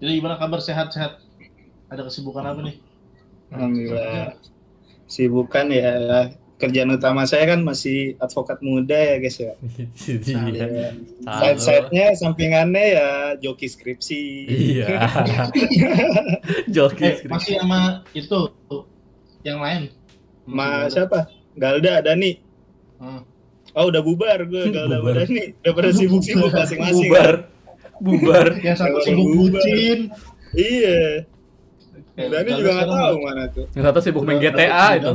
Jadi gimana kabar sehat-sehat? Ada kesibukan apa nih? Alhamdulillah. Sibukan ya kerjaan utama saya kan masih advokat muda ya guys ya. Iya. Side side-nya sampingannya ya joki skripsi. Iya. Joki Eh, masih sama itu yang lain. Ma siapa? Galda Dani. Hmm. Oh udah bubar gue Galda sama Bubar. Dani. Udah pada sibuk-sibuk masing-masing. bubar. Bubar. Yang satu sibuk bucin. Iya. Dani kalau juga nggak tahu mana tuh. Yang satu sibuk main GTA itu.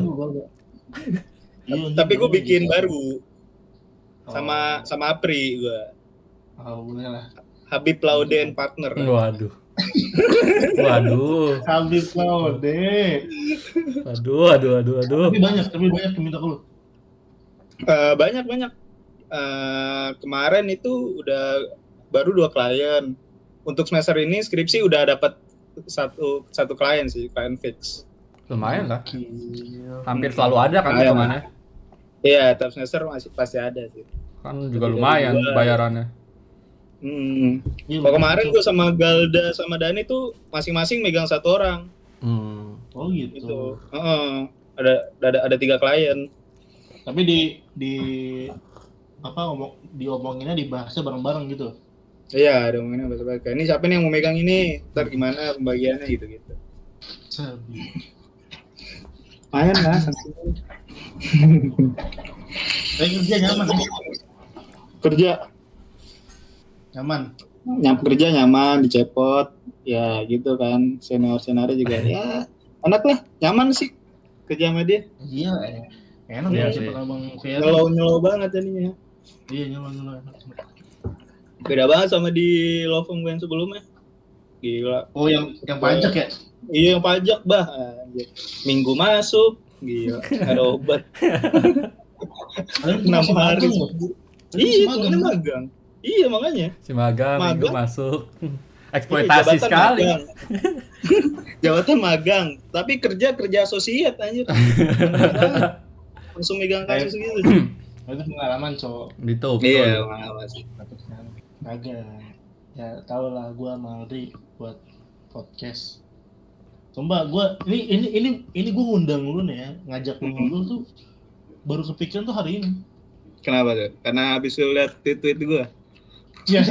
Iya, Tapi gue bikin gitu. baru Oh. sama sama Apri gue. Oh, boleh lah. Habib Laude and Partner. Waduh. Waduh. Habis kau deh. Waduh, aduh, aduh, aduh. Tapi banyak, tapi banyak yang minta ke lu. Eh, banyak banyak. Eh, kemarin itu udah baru dua klien. Untuk semester ini skripsi udah dapat satu satu klien sih, klien fix. Lumayan lah. Hampir selalu ada kan Lumayan. hitungannya. Iya, tiap semester masih pasti ada sih. Kan juga lumayan Dua. bayarannya. Hmm. Kalau kemarin gue sama Galda sama Dani tuh masing-masing megang satu orang Hmm. Oh gitu. gitu. Heeh. ada ada ada tiga klien. Tapi di di apa ngomong diomonginnya dibahasnya bareng-bareng gitu. Iya, ada ngomongin apa Ini siapa nih yang mau megang ini? Ntar gimana pembagiannya gitu gitu. Sabi. Lumayan lah. Tapi kerja nyaman ya? kerja Nyaman. nyam kerja nyaman dicepot ya gitu kan senior senior juga ya enak lah nyaman sih kerja sama dia Iya, eh. enak Iya ya sih. nyelow nyelow banget jadinya Iya nyelon. enak. Beda banget sama di law firm gue yang sebelumnya gila Oh yang yang pajak ya? iya yang pajak bah minggu masuk gila ada obat enam hari iya itu magang iya makanya Si magang minggu Magang. masuk. Iya, Eksploitasi jabatan sekali. magang. jabatan magang tapi kerja kerja asosiat anjir langsung megang kasus gitu Itu pengalaman cowok. Gitu. iya pengalaman sih kagak. Ya tau lah gua sama Aldi buat podcast. Coba gua ini ini ini ini gua ngundang lu nih ya, ngajak lu ngobrol tuh baru kepikiran tuh hari ini. kenapa tuh karena habis lu lihat tweet tweet gue Ya.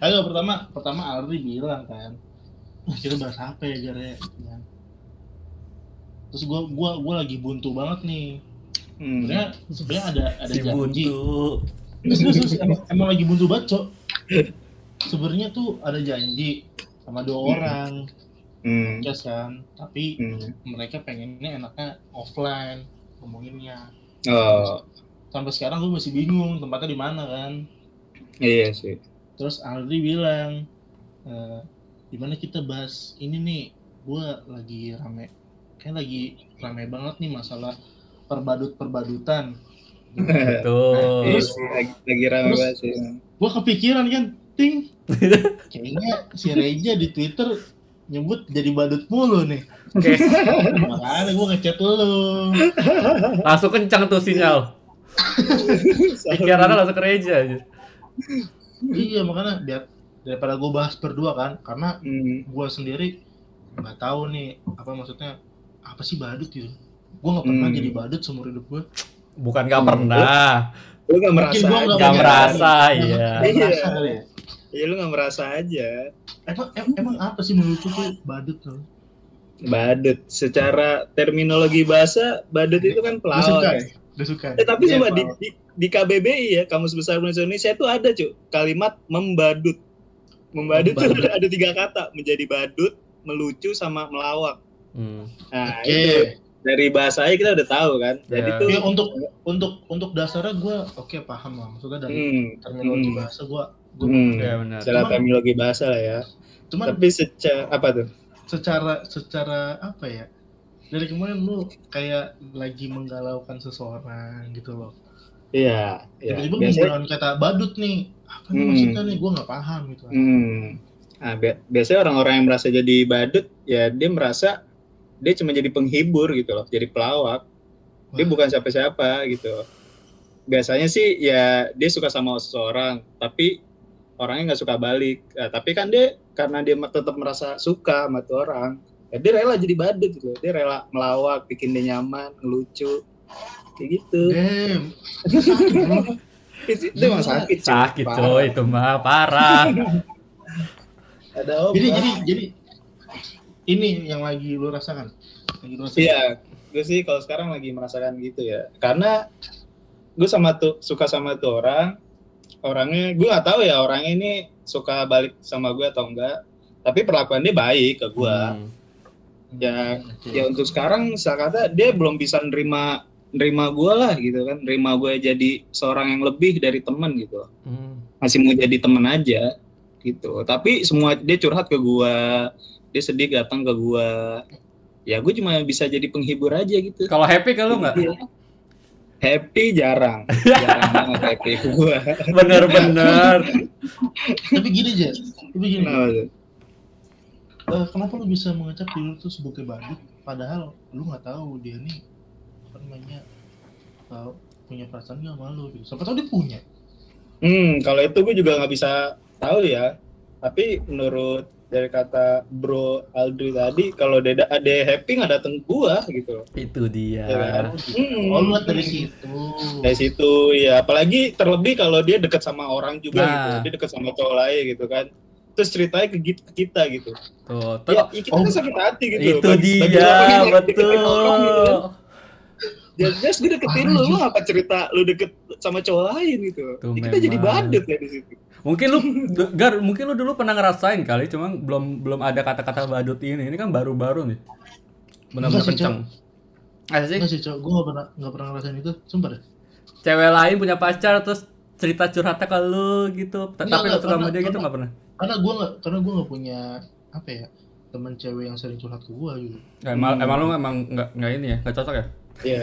Agak pertama pertama Aldi bilang kan, "Wah, kita bahas apa ya Jare? Ya. Terus gua gua gua lagi buntu banget nih. hmm. Sebenarnya sebenarnya ada ada Si janji. buntu. Terus, emang, emang lagi buntu banget, Cok. Sebenarnya tuh ada janji sama dua Hmm. orang Hmm. podcast kan, tapi Hmm. mereka pengennya enaknya offline ngomonginnya. oh Sampai sekarang gue masih bingung tempatnya di mana kan. iya sih Terus Aldi bilang, e, gimana kita bahas ini nih? Gue lagi rame, kayak lagi rame banget nih masalah perbadut-perbadutan. Betul. Sih, lagi, lagi rame Terus- banget sih Gue kepikiran kan, ting, kayaknya si Reja di Twitter nyebut jadi badut mulu nih. Oke. Makanya gue ngechat lu. Langsung kencang tuh sinyal. Pikirannya langsung ke Reja aja. iya makanya biar daripada gue bahas berdua kan, karena Hmm. gue sendiri nggak tahu nih apa maksudnya apa sih badut gitu. Gue nggak pernah Hmm. jadi badut seumur hidup gue. Bukan gak pernah. lu gak merasa gua nggak Gak punya- merasa, iya. Iya. ya. iya lu gak merasa aja Emang em- emang apa sih menurut lu tuh badut tuh? badut secara terminologi bahasa badut itu kan Udah suka pelawan ya? Suka. Eh, tapi Iya, coba di, di, di KBBI ya Kamus Besar Bahasa Indonesia itu ada cuy kalimat membadut membadut itu Membadut. ada, ada tiga kata menjadi badut melucu sama melawak Hmm. nah Oke. itu dari bahasanya kita udah tahu kan. Jadi Ya. tuh Ya, untuk untuk untuk dasarnya gue oke paham lah. Maksudnya dari hmm, terminologi hmm, bahasa gue gue hmm, Ya benar. secara Cuman- terminologi bahasa lah ya. Cuman tapi secara apa tuh? secara secara apa ya? Dari kemarin lu kayak lagi menggalaukan seseorang gitu loh. Iya iya. Tiba-tiba biasanya menggunakan kata badut nih. Apa nih Hmm. maksudnya nih? Gue nggak paham gitu. Hmm. Nah, bi- biasanya orang-orang yang merasa jadi badut, ya dia merasa dia cuma jadi penghibur gitu loh, jadi pelawak. Dia Wah. bukan siapa-siapa gitu. Biasanya sih ya dia suka sama seseorang, tapi orangnya nggak suka balik Nah, tapi kan dia karena dia tetap merasa suka sama tuh orang ya dia rela jadi badut gitu dia rela melawak bikin dia nyaman ngelucu kayak gitu Damn. itu emang sakit. Sakit coy itu mah parah. ada obat Jadi jadi jadi ini yang lagi lu rasakan. Lagi lu rasakan. Iya, gue sih kalau sekarang lagi merasakan gitu ya. Karena gue sama tuh suka sama tuh orang, orangnya gue nggak tahu ya orangnya ini suka balik sama gue atau enggak. Tapi perlakuan dia baik ke gue. Hmm. Ya, Oke. ya untuk sekarang saya kata dia belum bisa nerima nerima gue lah gitu kan, nerima gue jadi seorang yang lebih dari teman gitu. Hmm. Masih mau jadi teman aja gitu. Tapi semua dia curhat ke gue, dia sedih datang ke gue. Ya gue cuma bisa jadi penghibur aja gitu. Kalau happy kalau nggak? Happy jarang, jarang banget happy gua. Bener-bener. Tapi gini aja. Tapi gini. Kenapa eh, kenapa lu bisa mengecap diri lu tuh sebagai badut padahal lu nggak tahu dia nih apa namanya eh, punya perasaan gak sama lu gitu. Siapa tahu dia punya. Hmm, kalau itu gue juga nggak bisa tahu ya. Tapi menurut dari kata Bro Aldri tadi, kalau dia ada happy nggak dateng gua gitu. Itu dia. Ya kan? Hmm. Oh, lu lihat dari situ. Dari situ ya, apalagi terlebih kalau dia deket sama orang juga Nah. gitu, dia deket sama cowok lain gitu kan. Terus ceritanya ke, ke kita gitu. Tuh, tuh. Ya, ya kita Oh. kan sakit hati gitu. itu Bagi- bagi dia, orang deketin orang gitu kan. betul. Ya, just gue deketin lu, lu apa cerita lu deket sama cowok lain gitu. Tuh, Ya, kita jadi badut ya di situ. Mungkin lu, Gar, mungkin lu dulu pernah ngerasain kali, cuma belum belum ada kata-kata badut ini. Ini kan baru-baru nih. Benar-benar Enggak sih, kenceng. Ada sih, Enggak sih, cowok. Gue gak pernah nggak pernah ngerasain itu. Sumpah deh. cewek lain punya pacar terus cerita curhatnya ke lu gitu. Enggak, Tapi lu enggak, sama dia gitu karena- nggak pernah? Karena gue nggak, karena gue nggak punya apa ya teman cewek yang sering curhat ke gue gitu. Ya, emang, Hmm. emang lu emang nggak nggak ini ya, nggak cocok ya? Iya.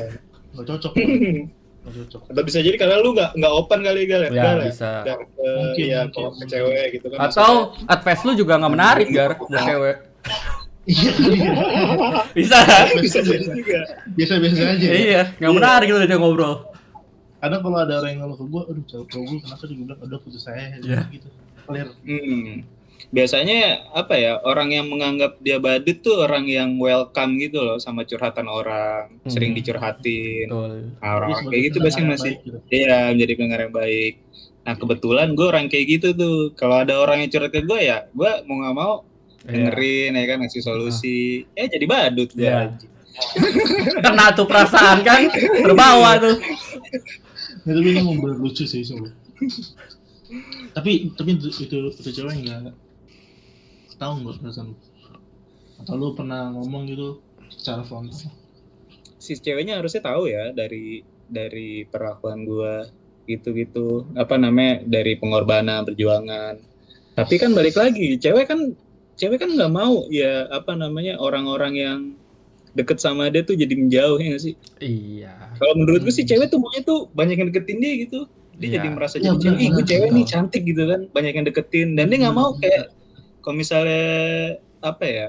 Nggak cocok. Cocok. Atau bisa jadi karena lu nggak nggak open kali gal ya? Ya, Gal ya? bisa. Nggak ke, Mungkin, ya, mungkin. ke cewek gitu kan. Atau advice lu juga nggak menarik gar buat cewek. Iya, iya. Bisa. Maksudnya bisa jadi juga. biasa-biasa aja. ya. Iya, nggak menarik lu dia ngobrol. Kadang kalau ada orang yang ngeluh ke gue, aduh cowok gue kenapa dia bilang, udah putus saya Iya. gitu. Clear. Hmm. Biasanya apa ya orang yang menganggap dia badut tuh orang yang welcome gitu loh sama curhatan orang, sering Hmm. dicurhatin. Betul. Nah, orang Jadi kayak gitu yang masih baik gitu. Iya, menjadi pendengar yang baik. Nah, kebetulan gue orang kayak gitu tuh. Kalau ada orang yang curhat ke gue ya, gue mau nggak mau Iya. dengerin ya kan ngasih solusi. Eh jadi badut Iya. dia. Kena tuh perasaan kan, terbawa tuh. Ya, tapi ini ngobrol lucu sih sumpah. tapi tapi itu itu, itu cewek nggak tahu nggak perasaan atau lu pernah ngomong gitu secara frontal Si ceweknya harusnya tahu ya dari dari perlakuan gue gitu-gitu. Apa namanya dari pengorbanan perjuangan. Tapi kan balik lagi, cewek kan cewek kan nggak mau ya apa namanya orang-orang yang deket sama dia tuh jadi menjauh ya nggak sih? Iya. Kalau menurut gue sih cewek tuh maunya tuh banyak yang deketin dia gitu. Dia Iya. jadi merasa Iya, jadi cewek, ih gue cewek nih cantik gitu kan, banyak yang deketin. Dan dia nggak mau Hmm. kayak kalau misalnya apa ya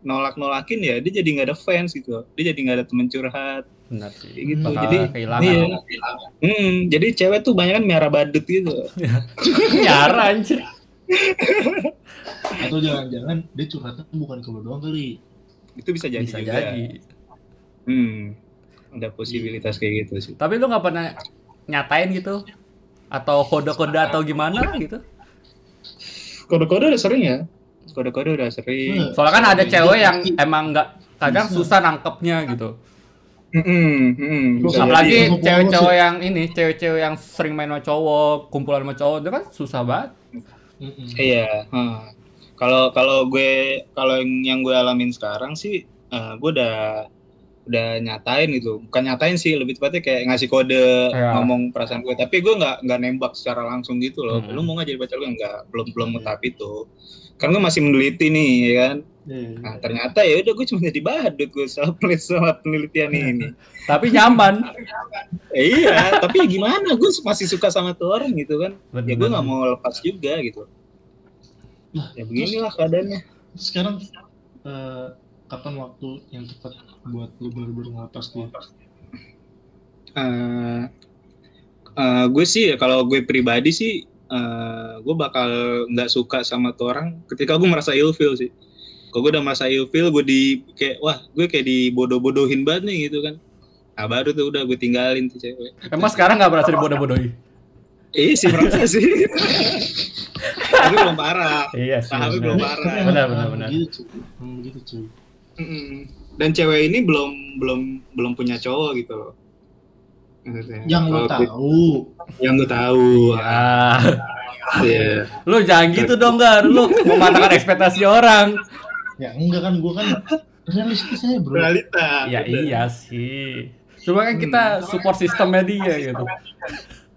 nolak-nolakin ya dia jadi nggak ada fans gitu. Dia jadi nggak ada temen curhat Benar sih. kayak gitu. Hmm. Jadi kehilangan. iya. Hmm, jadi cewek tuh banyak kan miara badut gitu. Nyara anjir. atau jangan-jangan dia curhatnya bukan ke lu doang kali Itu bisa jadi Bisa juga. jadi. Hmm. Ada posibilitas kayak gitu sih. Tapi lu nggak pernah nyatain gitu? Atau kode-kode atau gimana gitu? Kode-kode udah sering ya. Kode-kode udah sering. Soalnya kan ada cewek yang bisa. emang nggak kadang Bisa. susah nangkepnya gitu. Hmm, hmm, Apalagi cewek-cewek yang ini, cewek-cewek yang sering main sama cowok, kumpulan sama cowok, itu kan susah banget. Iya. hmm. Kalau kalau gue kalau yang, yang gue alamin sekarang sih, eh, gue udah udah nyatain gitu. Bukan nyatain sih, lebih tepatnya kayak ngasih kode Iya. ngomong perasaan gue. Tapi gue nggak nggak nembak secara langsung gitu loh. Hmm. Lu mau nggak jadi pacar gue nggak? Belum belum mau tahap itu. Kan gue masih meneliti nih, ya kan. Iya. Nah ternyata ya udah gue cuma jadi badut gue pelit- sama penelitian ini. Tapi nyaman. Eh, iya, tapi ya gimana? Gue masih suka sama tuh orang gitu kan. Ya gue Bener. nggak mau lepas juga gitu. Nah, Ya beginilah keadaannya. sekarang eh, kapan waktu yang tepat buat lu bener-bener ngelepas dia eh eh, gue sih kalau gue pribadi sih gue bakal nggak suka sama tuh orang ketika gue merasa ilfeel sih kalau gue udah merasa ilfeel gue di kayak wah gue kayak dibodoh-bodohin banget nih gitu kan nah baru tuh udah gue tinggalin tuh cewek Emang sekarang nggak berasa dibodoh-bodohi? eh sih merasa sih tapi belum parah Iya sih. Tapi benar. belum parah. Benar, benar, benar. Begitu cuy. Cuy. Mm-mm. dan cewek ini belum belum belum punya cowok gitu loh Maksudnya, Yang lo kalau- tahu. yang gue tahu Ah, Iya. lu jangan gitu dong, Gar. Lu mematahkan ekspektasi orang. Ya enggak kan gua kan realistis saya bro. realita Ya iya sih. Cuma kan kita support sistemnya dia gitu.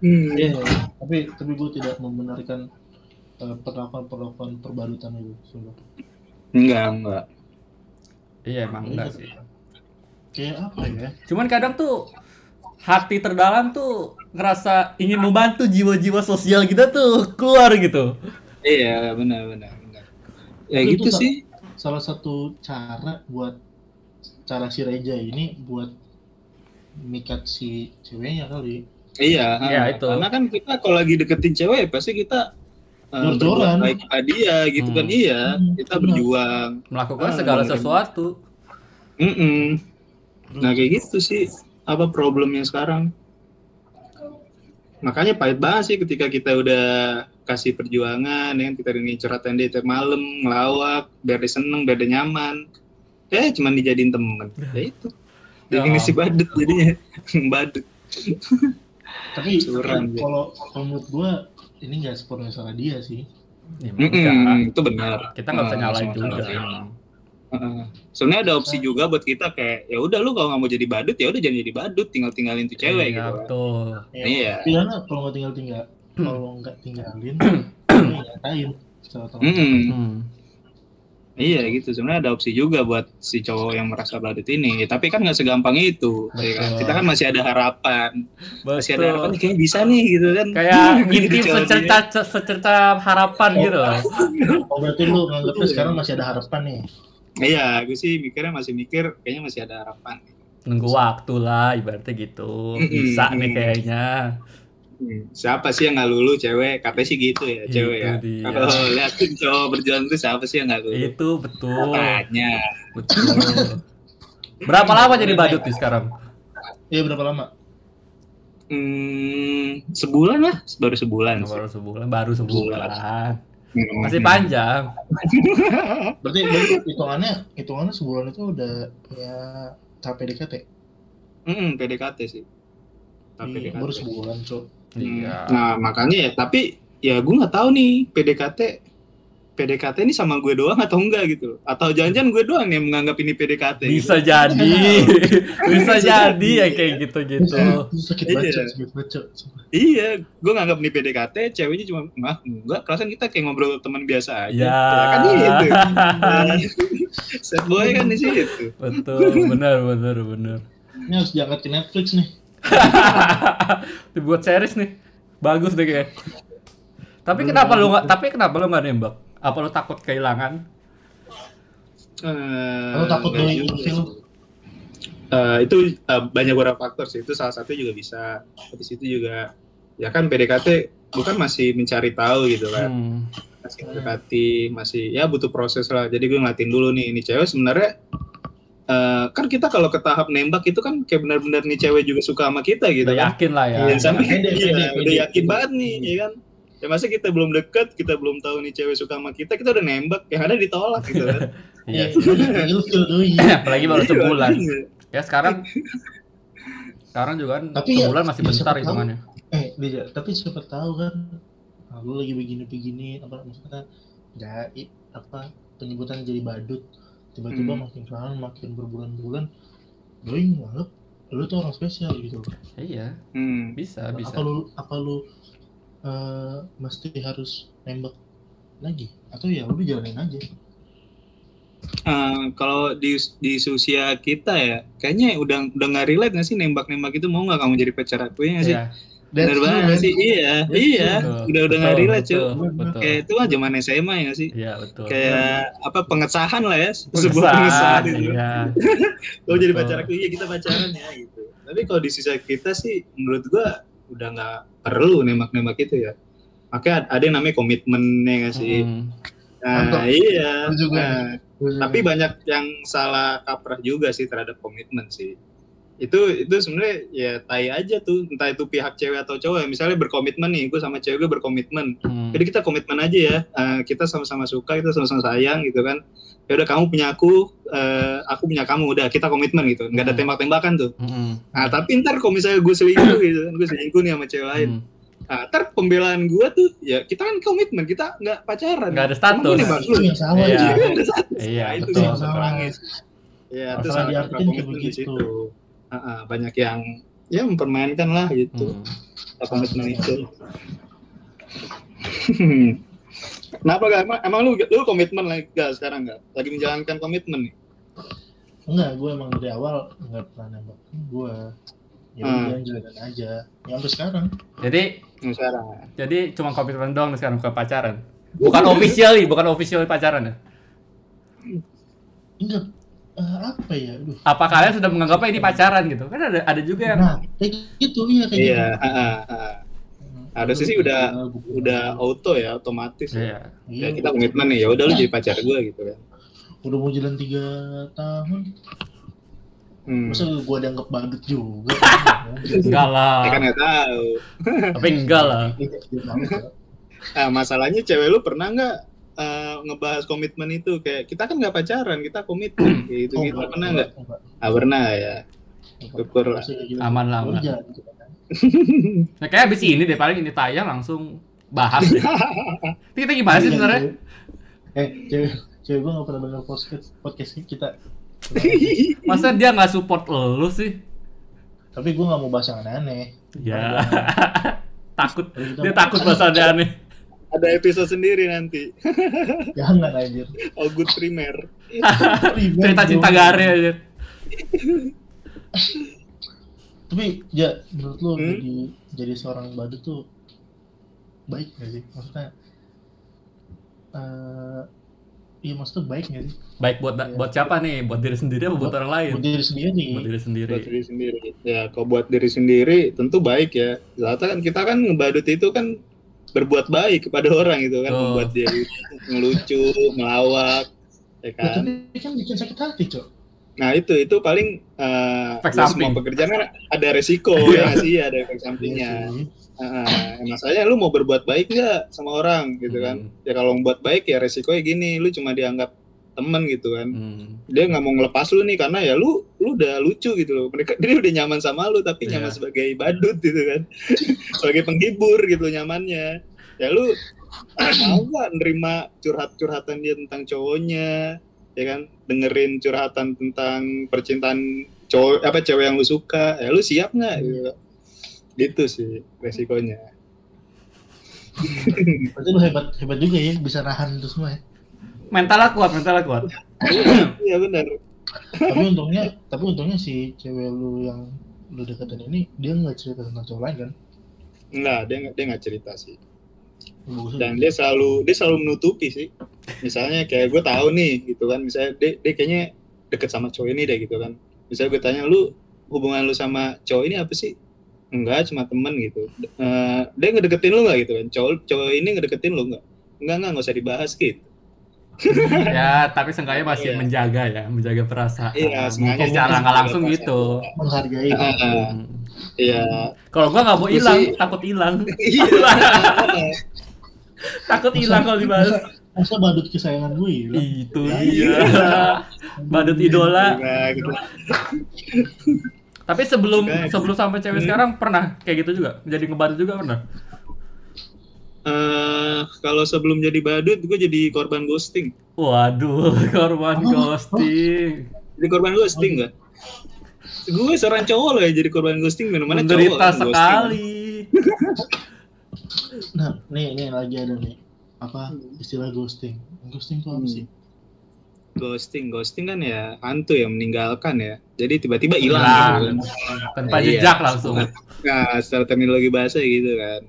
Hmm. Iya, tapi tapi gue tidak membenarkan eh, perlakuan-perlakuan perbarutan itu. Sumpah. enggak enggak Iya emang enggak sih. Kayak apa ya? Cuman kadang tuh hati terdalam tuh ngerasa ingin membantu jiwa-jiwa sosial kita tuh keluar gitu. iya benar benar benar ya Tapi gitu itu sih Salah satu cara buat cara si Reja ini buat mikat si ceweknya kali. iya Iya, ha. itu. karena kan kita kalau lagi deketin cewek pasti kita uh, Jor-joran. berbuat baik dia gitu Hmm. kan iya Hmm, kita benar. berjuang Melakukan Ah, segala bener. sesuatu. Mm-mm. nah kayak gitu sih apa problemnya sekarang? Makanya pahit banget sih ketika kita udah kasih perjuangan ya kan? Kita ini curhatan dia tiap malam ngelawak biar dia seneng biar dia nyaman. Eh cuman dijadiin temen. Ya itu. Ya definisi badut jadinya. Badut. Tapi Curang, ya. kalau menurut gue ini nggak sepenuhnya salah dia sih. Ya, Mm-mm, enggak. itu benar. Kita nggak bisa Ah, nyalain juga. Sebenarnya ada opsi juga buat kita kayak ya udah lu kalau nggak mau jadi badut ya udah jangan jadi badut tinggal tinggalin tuh cewek Iya, gitu kan. betul. Ya, Iya. Pilihannya kalau nggak tinggal tinggal, Hmm. kalau nggak tinggalin, ya secara otomatis. Mm-mm. Hmm. Iya gitu sebenarnya ada opsi juga buat si cowok yang merasa badut ini tapi kan nggak segampang itu ya kan? Betul. kita kan masih ada harapan masih ada harapan Betul. kayaknya bisa nih gitu kan Kayak Gitu ngintip cowok secerca secerca harapan gitu loh. Oh berarti lu nganggapnya sekarang masih ada harapan nih? Iya gue sih mikirnya masih mikir kayaknya masih ada harapan Nunggu waktu lah ibaratnya gitu. Bisa nih kayaknya. Hmm, siapa sih yang nggak lulu cewek katanya sih gitu ya Itu cewek ya kalau liatin cowok berjalan terus siapa sih yang nggak lulu Itu betul. Makanya. Betul. Berapa lama jadi badut nih sekarang? Iya berapa lama? Hmm, sebulan lah, baru sebulan. Baru sebulan, baru sebulan. Hmm. Masih panjang. Berarti, berarti hitungannya hitungannya sebulan itu udah ya tahap PDKT. Hmm, PDKT sih. Tahap Iya, PDKT. baru sebulan cok. Hmm. Iya. Nah, makanya ya, tapi ya gue nggak tahu nih PDKT PDKT ini sama gue doang atau enggak gitu. Atau jangan-jangan gue doang yang menganggap ini PDKT Bisa gitu. jadi. Bisa jadi ya kayak gitu-gitu. Sakit Iya. sakit. Iya, gue nganggap ini PDKT, ceweknya cuma enggak, enggak, kerasan kita kayak ngobrol teman biasa aja. Ya. kan gitu. Set boy kan di situ. Betul, benar benar benar. Ini harus diangkat ke Netflix nih. Dibuat series nih. Bagus deh kayak. Tapi kenapa lu nggak? Tapi kenapa lu nggak nembak? Apa lu takut kehilangan? Eh, Lu takut enggak doi juga ilfil? sih. Eh, itu eh, banyak beberapa faktor sih. Itu salah satu juga bisa. Di situ juga ya kan PDKT bukan masih mencari tahu gitu kan. Hmm. Masih mendekati, masih ya butuh proses lah. Jadi gue ngeliatin dulu nih ini cewek sebenarnya eh, kan kita kalau ke tahap nembak itu kan kayak benar-benar nih cewek juga suka sama kita gitu Udah kan. yakin lah ya. Iya, sampai iya, pede, udah yakin banget nih, ya kan? Ya masa kita belum deket, kita belum tahu nih cewek suka sama kita, kita udah nembak, yang ada ditolak gitu kan. Iya. Iya. Apalagi baru Iya, sebulan. makanya. Ya sekarang sekarang juga kan Tapi ya, sebulan masih ya bentar siapa tahu. hitungannya. Eh, dia, tapi siapa tahu kan, nah, lu lagi begini-begini, apa maksudnya, ya, i- apa penyebutan jadi badut, tiba-tiba Hmm. makin kenalan, makin berbulan-bulan, doi nganggep lu tuh orang spesial gitu. Iya, Hmm. bisa bisa. Apa lu, apa lu eh, mesti harus nembak lagi? Atau ya udah jalanin aja. Eh, kalau di di usia kita ya, kayaknya udah udah nggak relate nggak sih nembak-nembak itu mau nggak kamu jadi pacar aku ya nggak sih? Iya. That's banget nggak man. sih? Iya, Betul. iya. Betul, Udah udah nggak relate cuy. Kayak itu mah zaman SMA ya nggak sih? Iya, betul. Kayak apa pengesahan lah ya, sebuah Pengesahan, pengesahan itu. Iya. Jadi pacar aku, iya kita pacaran ya gitu. Tapi kalau di sisa kita sih, menurut gua udah nggak perlu nembak-nembak itu ya. makanya ada yang namanya komitmen ya nggak sih Mm. nah Mantap. iya Itu juga. Nah, tapi banyak yang salah kaprah juga sih terhadap komitmen sih itu itu sebenarnya ya tai aja tuh entah itu pihak cewek atau cowok ya misalnya berkomitmen nih gue sama cewek gue berkomitmen Mm. jadi kita komitmen aja ya Eh, kita sama-sama suka kita sama-sama sayang gitu kan ya udah kamu punya aku eh, aku punya kamu udah kita komitmen gitu nggak ada Hmm. tembak-tembakan tuh Mm. nah tapi ntar kalau misalnya gue selingkuh gitu gue selingkuh nih sama cewek lain Mm. nah ntar pembelaan gue tuh ya kita kan komitmen kita nggak pacaran Nggak ada status. gue nembak lu itu yang salah Iya. Nggak ada status. Iya, Nah, itu betul. sih ya diartikan kaprah kayak komitmen di begitu. situ Ah, ah, banyak yang ya mempermainkan lah gitu Mm. komitmen itu Kenapa gak? Emang, emang lu, lu komitmen lagi gak sekarang gak? Lagi menjalankan komitmen nih? Enggak, gue emang dari awal nggak pernah nembak gue. Ya Hmm. udah jalanin aja. Ya sampai sekarang. Jadi sekarang jadi cuma komitmen doang sekarang bukan pacaran. Bukan officially, bukan officially pacaran ya. Enggak eh, apa ya? Aduh. Apa kalian sudah menganggapnya ini pacaran gitu? Kan ada ada juga yang Nah, kayak gitu iya kayak Iya, gitu. ah, ah, ah. Harusnya sih udah udah auto ya, otomatis. Ya, Iya. ya kita komitmen nih, ya udah lu jadi pacar gue gitu kan. udah mau jalan tiga tahun Hmm. masa gue dianggap badut juga Enggak lah. Ya kan nggak tahu. Tapi enggak lah. Nah, masalahnya cewek lu pernah nggak eh, ngebahas komitmen itu kayak kita kan nggak pacaran, kita komitmen gitu Oh, gitu pernah nggak? Ah pernah ya. Syukur lah. Aman lah, aman. Nah, kayak abis ini deh paling ini tayang langsung bahas deh. Tapi kita gimana sih sebenarnya? eh cewek cewek gue gak pernah denger podcast podcast kita Masa dia nggak support lu sih? tapi gue gak mau bahas yang aneh-aneh Ya. takut. Dia takut bahasa dia aneh. Ada episode sendiri nanti. jangan anjir Oh good primer. Cerita cinta gare aja. Tapi ya menurut lo Hmm? jadi jadi seorang badut tuh baik gak sih maksudnya eh iya maksudnya baik gak sih Baik buat buat siapa nih? Buat diri sendiri apa buat orang lain? buat diri sendiri Buat diri sendiri. buat diri sendiri. Ya, kalau buat diri sendiri tentu baik ya. Ternyata kan kita kan ngebadut itu kan berbuat baik kepada orang gitu kan, Tuh. membuat dia ngelucu, melawak, ya Ya, kan. tapi kan bikin sakit hati cok Nah itu itu paling eh ya samping. semua pekerjaan kan ada resiko ya nggak sih, ada efek sampingnya. Iya sih. Nah, masalahnya lu mau berbuat baik nggak sama orang gitu kan? Hmm. Ya kalau membuat baik ya resikonya gini, lu cuma dianggap temen gitu kan. Hmm. dia nggak mau ngelepas lu nih karena ya lu lu udah lucu gitu loh mereka dia udah nyaman sama lu tapi Iya. nyaman sebagai badut gitu kan sebagai penghibur gitu nyamannya ya lu mau nggak nerima curhat curhatan dia tentang cowoknya ya kan? Dengerin curhatan tentang percintaan cowok apa cewek yang lu suka. Ya lu siap nggak? Gitu gitu sih resikonya. Berarti lu hebat hebat juga ya bisa nahan itu semua ya. Mentalnya kuat, mentalnya kuat. iya benar. Tapi untungnya tapi untungnya si cewek lu yang lu deketin ini dia nggak cerita tentang cowok lain kan? Enggak, dia nggak dia nggak cerita sih dan dia selalu dia selalu menutupi sih. Misalnya kayak gue tahu nih gitu kan. Misalnya dia, dia kayaknya deket sama cowok ini deh gitu kan. Misalnya gue tanya lu hubungan lu sama cowok ini apa sih? Enggak cuma temen gitu. Eh, dia ngedeketin lu nggak gitu kan? Cowok cowok ini ngedeketin lu nggak? Enggak enggak nggak usah dibahas gitu ya, tapi seenggaknya masih Iya. menjaga ya, menjaga perasaan. Iya, seenggaknya Mungkin secara nggak langsung perasaan. gitu. menghargai ah. Hmm. iya Kalau gua nggak mau hilang, sih- takut hilang. iya Takut hilang kalau dibahas. masa, badut kesayangan gue hilang Itu Iya. dia. Badut idola. Nah, gitu. Tapi sebelum Juga. sebelum sampai cewek Hmm. sekarang pernah kayak gitu juga? Jadi ngebadut juga pernah? Eh, kalau sebelum jadi badut gue jadi korban ghosting Waduh, korban Oh, ghosting. jadi korban ghosting nggak gue seorang cowok loh ya jadi korban ghosting mana cowok Menderita kan, ghosting. sekali. nah nih nih lagi ada nih apa istilah ghosting ghosting tuh apa Hmm. sih ghosting ghosting kan ya hantu yang meninggalkan ya jadi tiba-tiba hilang gitu kan. Tanpa Iya. jejak langsung. nah secara terminologi bahasa gitu kan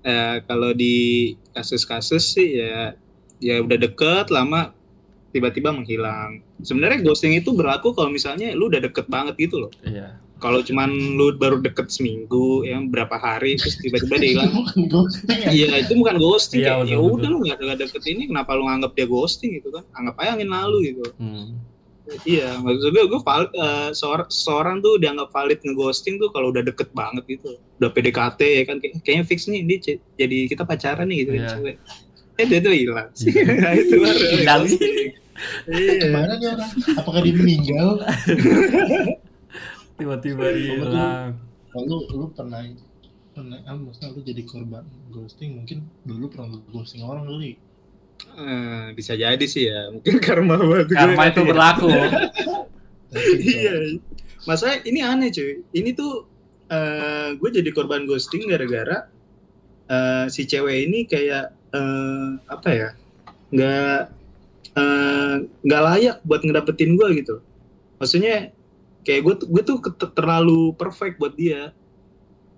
Eh, kalau di kasus-kasus sih ya ya udah deket lama tiba-tiba menghilang. Sebenarnya ghosting itu berlaku kalau misalnya lu udah deket banget gitu loh. Iya. kalau cuman lu baru deket seminggu ya berapa hari terus tiba-tiba dia hilang. Bukan ghosting ya? Iya itu bukan ghosting. Iya, ya udah lu nggak nggak deket ini kenapa lu nganggap dia ghosting gitu kan? Anggap aja angin lalu gitu. Hmm. Iya maksud gue gue val- eh, seor- seorang tuh dianggap valid ngeghosting tuh kalau udah deket banget gitu. Udah PDKT ya kan? Kayak- kayaknya fix nih dia c- jadi kita pacaran nih gitu Iya. cewek. Eh dia tuh hilang. Iya. Nah, itu baru Hilang. iya. Ke mana nih orang? Apakah dia meninggal? Tiba-tiba hilang. kalau lu pernah pernah ah, maksudnya lu jadi korban ghosting mungkin dulu pernah ghosting orang kali Eh, bisa jadi sih ya. Mungkin karma buat gue. Karma itu berlaku. iya. Masalah ini aneh cuy. Ini tuh eh gue jadi korban ghosting gara-gara eh, si cewek ini kayak eh, apa ya nggak eh, nggak layak buat ngedapetin gue gitu. Maksudnya kayak gue tuh- gue tuh terlalu perfect buat dia.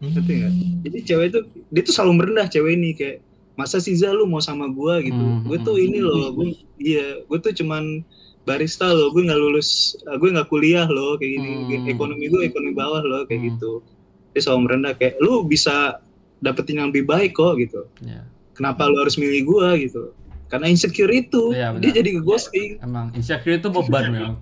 Ngerti nggak? jadi cewek itu dia tuh selalu merendah cewek ini kayak masa sih lu mau sama gue gitu. Hmm, gue hmm, tuh ini loh gue iya. gue tuh cuman barista loh gue nggak lulus eh, gue nggak kuliah loh kayak gini. Hmm. ekonomi gue ekonomi bawah loh kayak Hmm. gitu. Dia selalu merendah kayak lu bisa dapetin yang lebih baik kok gitu. Iya. kenapa lu harus milih gue gitu. Karena insecure itu. Iya, dia jadi ke ghosting. Emang insecure itu beban memang.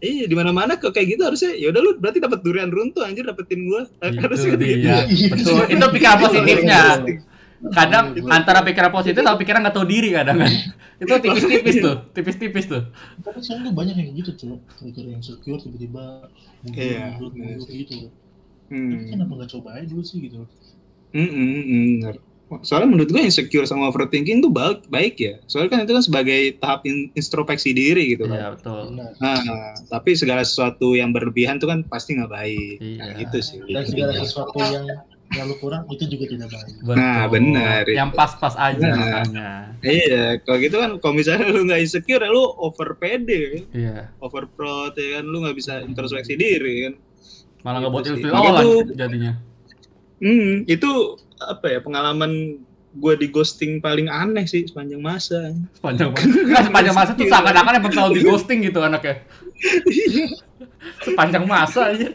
iya di mana mana kok kayak gitu harusnya. Ya udah lu berarti dapat durian runtuh anjir dapetin gue Itu harusnya gitu dia. Betul. Itu pikiran positifnya. Kadang antara pikiran positif sama pikiran nggak tahu diri kadang kan. Itu tipis-tipis tuh, tipis-tipis tuh. tapi sekarang tuh banyak yang gitu cuy mikir yang secure tiba-tiba mundur Iya, mundur bener mundur gitu Hmm. Tapi kenapa nggak coba aja dulu sih gitu Mm, mm, bener. Soalnya menurut gue insecure sama overthinking tuh baik, baik ya. Soalnya kan itu kan sebagai tahap in- introspeksi diri gitu kan. Iya, betul. Benar. Nah, tapi segala sesuatu yang berlebihan tuh kan pasti nggak baik. Nah, Iya. gitu sih. dan segala sesuatu yang yang lu kurang itu juga tidak baik Betul. Nah, benar. Yang pas-pas aja Nah. makanya. Iya, kalau gitu kan kalau misalnya lu nggak insecure, ya lu over pede, Iya. over proud ya kan, lu nggak bisa introspeksi diri kan. Malah nggak buat Gitu ilfil jadinya. Hmm, itu apa ya pengalaman gue di ghosting paling aneh sih sepanjang masa. Sepanjang masa. Nggak, sepanjang masa tuh seakan-akan emang selalu di ghosting gitu anaknya. Sepanjang masa aja.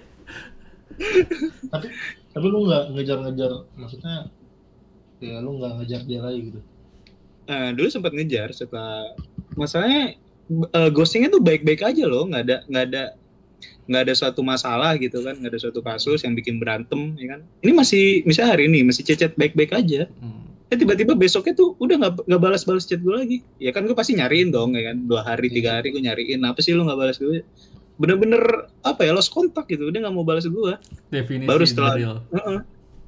tapi tapi lu nggak ngejar-ngejar maksudnya ya lu nggak ngejar dia lagi gitu? Eh, dulu sempat ngejar setelah masalahnya eh, ghostingnya tuh baik-baik aja loh nggak ada nggak ada nggak ada suatu masalah gitu kan nggak ada suatu kasus yang bikin berantem ya kan? Ini masih misalnya hari ini masih cecet baik-baik aja. Hmm. eh tiba-tiba besoknya tuh udah nggak nggak balas-balas chat gue lagi. Ya kan gue pasti nyariin dong ya kan? Dua hari tiga hari gue nyariin apa sih lu nggak balas gue bener-bener apa ya lost kontak gitu udah nggak mau balas gue Definisi Baru setelah- real. Heeh.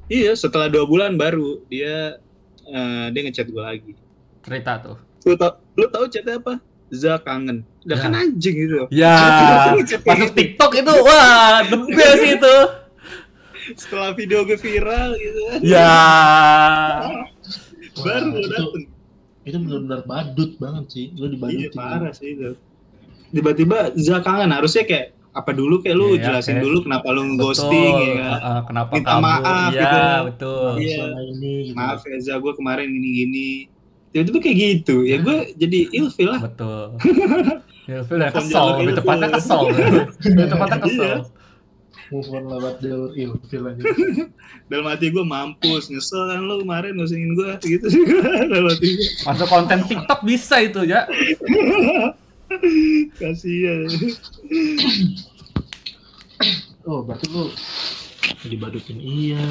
iya setelah dua bulan baru dia eh, dia ngechat gue lagi Cerita tuh. lu tau lu tau chatnya apa Za kangen udah Ya. kan anjing gitu Ya, masuk TikTok itu wah, the best itu. setelah video gue viral gitu kan Ya. baru itu, dateng itu benar-benar badut banget sih lu iya dibadutin parah sih itu tiba-tiba Za kangen harusnya kayak apa dulu kayak lu Iya, jelasin kayak- dulu kenapa lu Betul. ghosting ya kan Uh, uh, kenapa Minta kamu? maaf Iya, gitu. betul. Iya. ini gitu maaf ya Za gue kemarin gini-gini tiba-tiba kayak gitu ya gue jadi ilfil lah Betul. Ilfil dan Bukan kesel, lebih tepatnya kesel. lebih tepatnya kesel. Iya. move on lewat jalur ilfil aja dalam hati gue mampus nyesel kan lu kemarin ngusingin gue gitu sih dalam hati gue Masuk konten TikTok bisa itu ya. Kasihan. Oh berarti lu dibadutin iya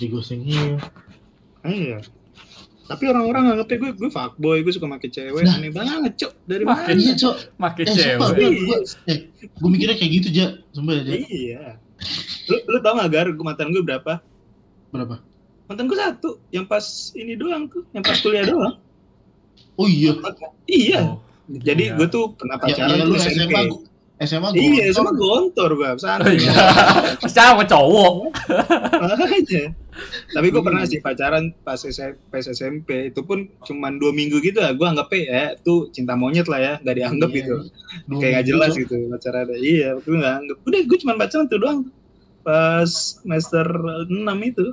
digoseng iya. Ah, iya. Tapi orang-orang nganggepnya gue gue fuckboy gue suka make cewek. Nah. aneh banget cok. Dari Make mana? iya cok. Make eh sumpah cewek. gua, gua, eh, gua mikirnya kayak gitu ja sumpah ya Ja. iya. Lu, lu tau gak gar gue mantan gue berapa? Berapa? Mantan gue satu. Yang pas ini doang tuh yang pas kuliah doang. Oh iya. Iya. Oh, jadi iya. gue tuh pernah ya, pacaran ya, tuh lu SMP. SMA gua- SMA gua iya sama gontor gue Oh, santai. Iya. Siapa cowok? makanya. Tapi gue pernah sih pacaran pas, S- pas SMP itu pun cuman dua minggu gitu lah gue anggapnya ya tuh cinta monyet lah ya. Nggak dianggap Iya, gitu. Kayak nggak minggu, jelas gitu pacaran. Iya gue nggak anggap. Udah gue cuma pacaran tuh doang. Pas semester 6 itu.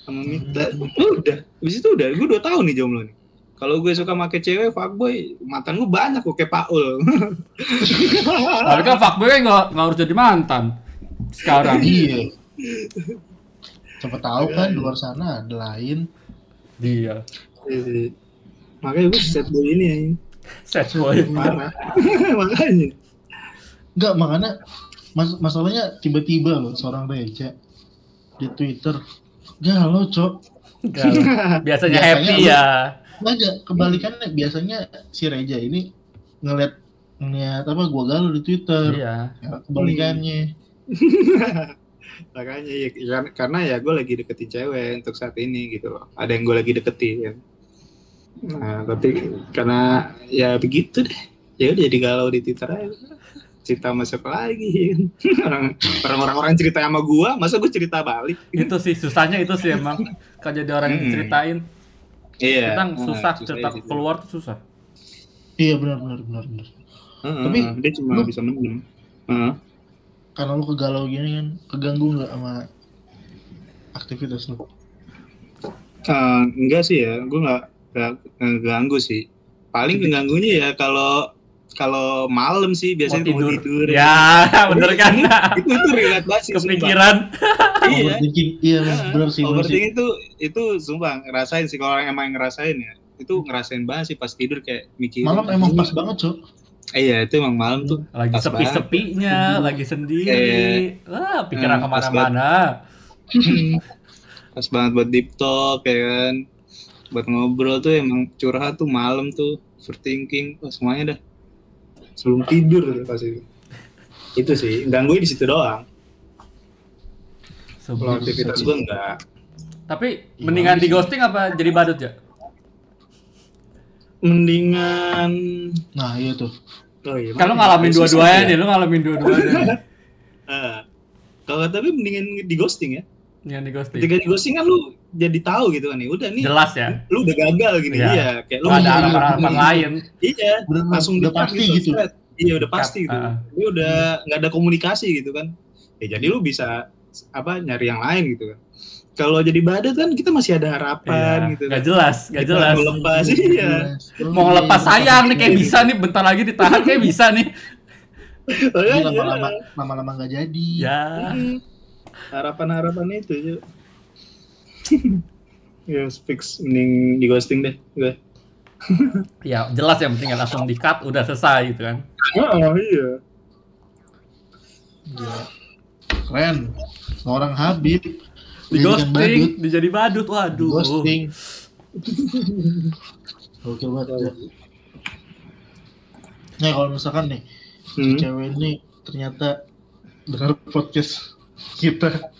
Sama Mita udah. Habis itu udah. Gue dua tahun nih jomblo nih kalau gue suka make cewek fuckboy mantan gue banyak kok kayak Paul Tapi kan fuckboy kan nggak nggak harus jadi mantan. sekarang. Iya. Siapa tahu kan luar sana ada lain. Dia. Iya. Makanya gue set boy ini ya. Set boy. Parah. Makanya. Enggak, makanya mas masalahnya tiba-tiba loh seorang Reja di Twitter galau, Cok. Galau. Biasanya Biasanya happy lu- ya. Enggak, kebalikannya biasanya si Reja ini ngeliat ngeliat apa gua galau di Twitter. Iya. Ya, kebalikannya. Makanya ya, ya- karena ya gue lagi deketin cewek untuk saat ini gitu loh. Ada yang gue lagi deketin. Nah, tapi karena ya begitu deh. Ya udah jadi galau di Twitter aja. Cerita sama siapa lagi? Orang orang orang cerita sama gua, masa gue cerita balik? Itu sih susahnya itu sih emang. Kalau jadi orang yang Hmm. Iya. kita Nah, susah susahnya cerita gitu. keluar tuh susah. Iya benar benar benar benar. Heeh, Tapi dia cuma lu- bisa mendem. Heeh. Karena lu kegalau gini kan, keganggu nggak sama aktivitas lu? Eh, enggak sih ya, gue nggak nggak ngeganggu sih. Paling keganggunya ya kalau kalau malam sih biasanya mau tidur. tidur. Ya, bener kan? itu itu relate banget sih. Kepikiran. Iya. Overthinking, iya benar sih. Overthinking itu itu sumpah ngerasain sih kalau orang emang ngerasain ya. Itu ngerasain banget sih pas tidur kayak mikirin. Malam emang pas banget, Cok. Eh, iya, itu emang malam tuh. Lagi Pas sepi-sepinya, lagi sendiri. Wah, pikiran Hmm, pas ke mana-mana. pas banget buat deep talk ya kan. Buat ngobrol tuh emang curhat tuh malam tuh overthinking, wah semuanya dah. Sebelum tidur pasti. Itu sih, gangguin di situ doang. Kalau Sebelum- aktivitas gue enggak. Tapi mendingan di ghosting apa jadi badut ya? Mendingan Nah, iya tuh. Oh iya. Kalau ngalamin Susah dua-duanya ya. nih, lu ngalamin dua-duanya. Ah. Kalau tapi mendingan di ghosting ya. Yang di ghosting. Ketika di ghosting kan lu jadi tahu gitu kan nih. Udah nih. Jelas ya. Lu udah gagal gini. Iya. Iya, kayak lu ada iya, harapan-harapan iya. lain. Iya, Benar langsung udah pasti gitu. straight. Iya, udah pasti gitu. Ah. Dia udah nggak ada komunikasi gitu kan. Ya jadi lu bisa apa nyari yang lain gitu kan. Kalau jadi badut kan kita masih ada harapan Iya. gitu Gak kan. jelas, gak Kita jelas. mau lepas iya. Mau ngelepas sayang nih kayak bisa nih, bentar lagi ditahan kayak bisa nih. Tapi Makanya, lama-lama lama-lama nggak jadi. Ya. Hmm. Harapan-harapan itu ya. ya fix mending di ghosting deh gue. Ya jelas yang penting langsung di cut udah selesai gitu kan. Oh iya. Gila. Keren. Seorang Habib Di ghosting, dijadi badut. di Waduh. ghosting. Oke banget. ya. Nah kalau misalkan nih Hmm. cewek ini ternyata dengar podcast kita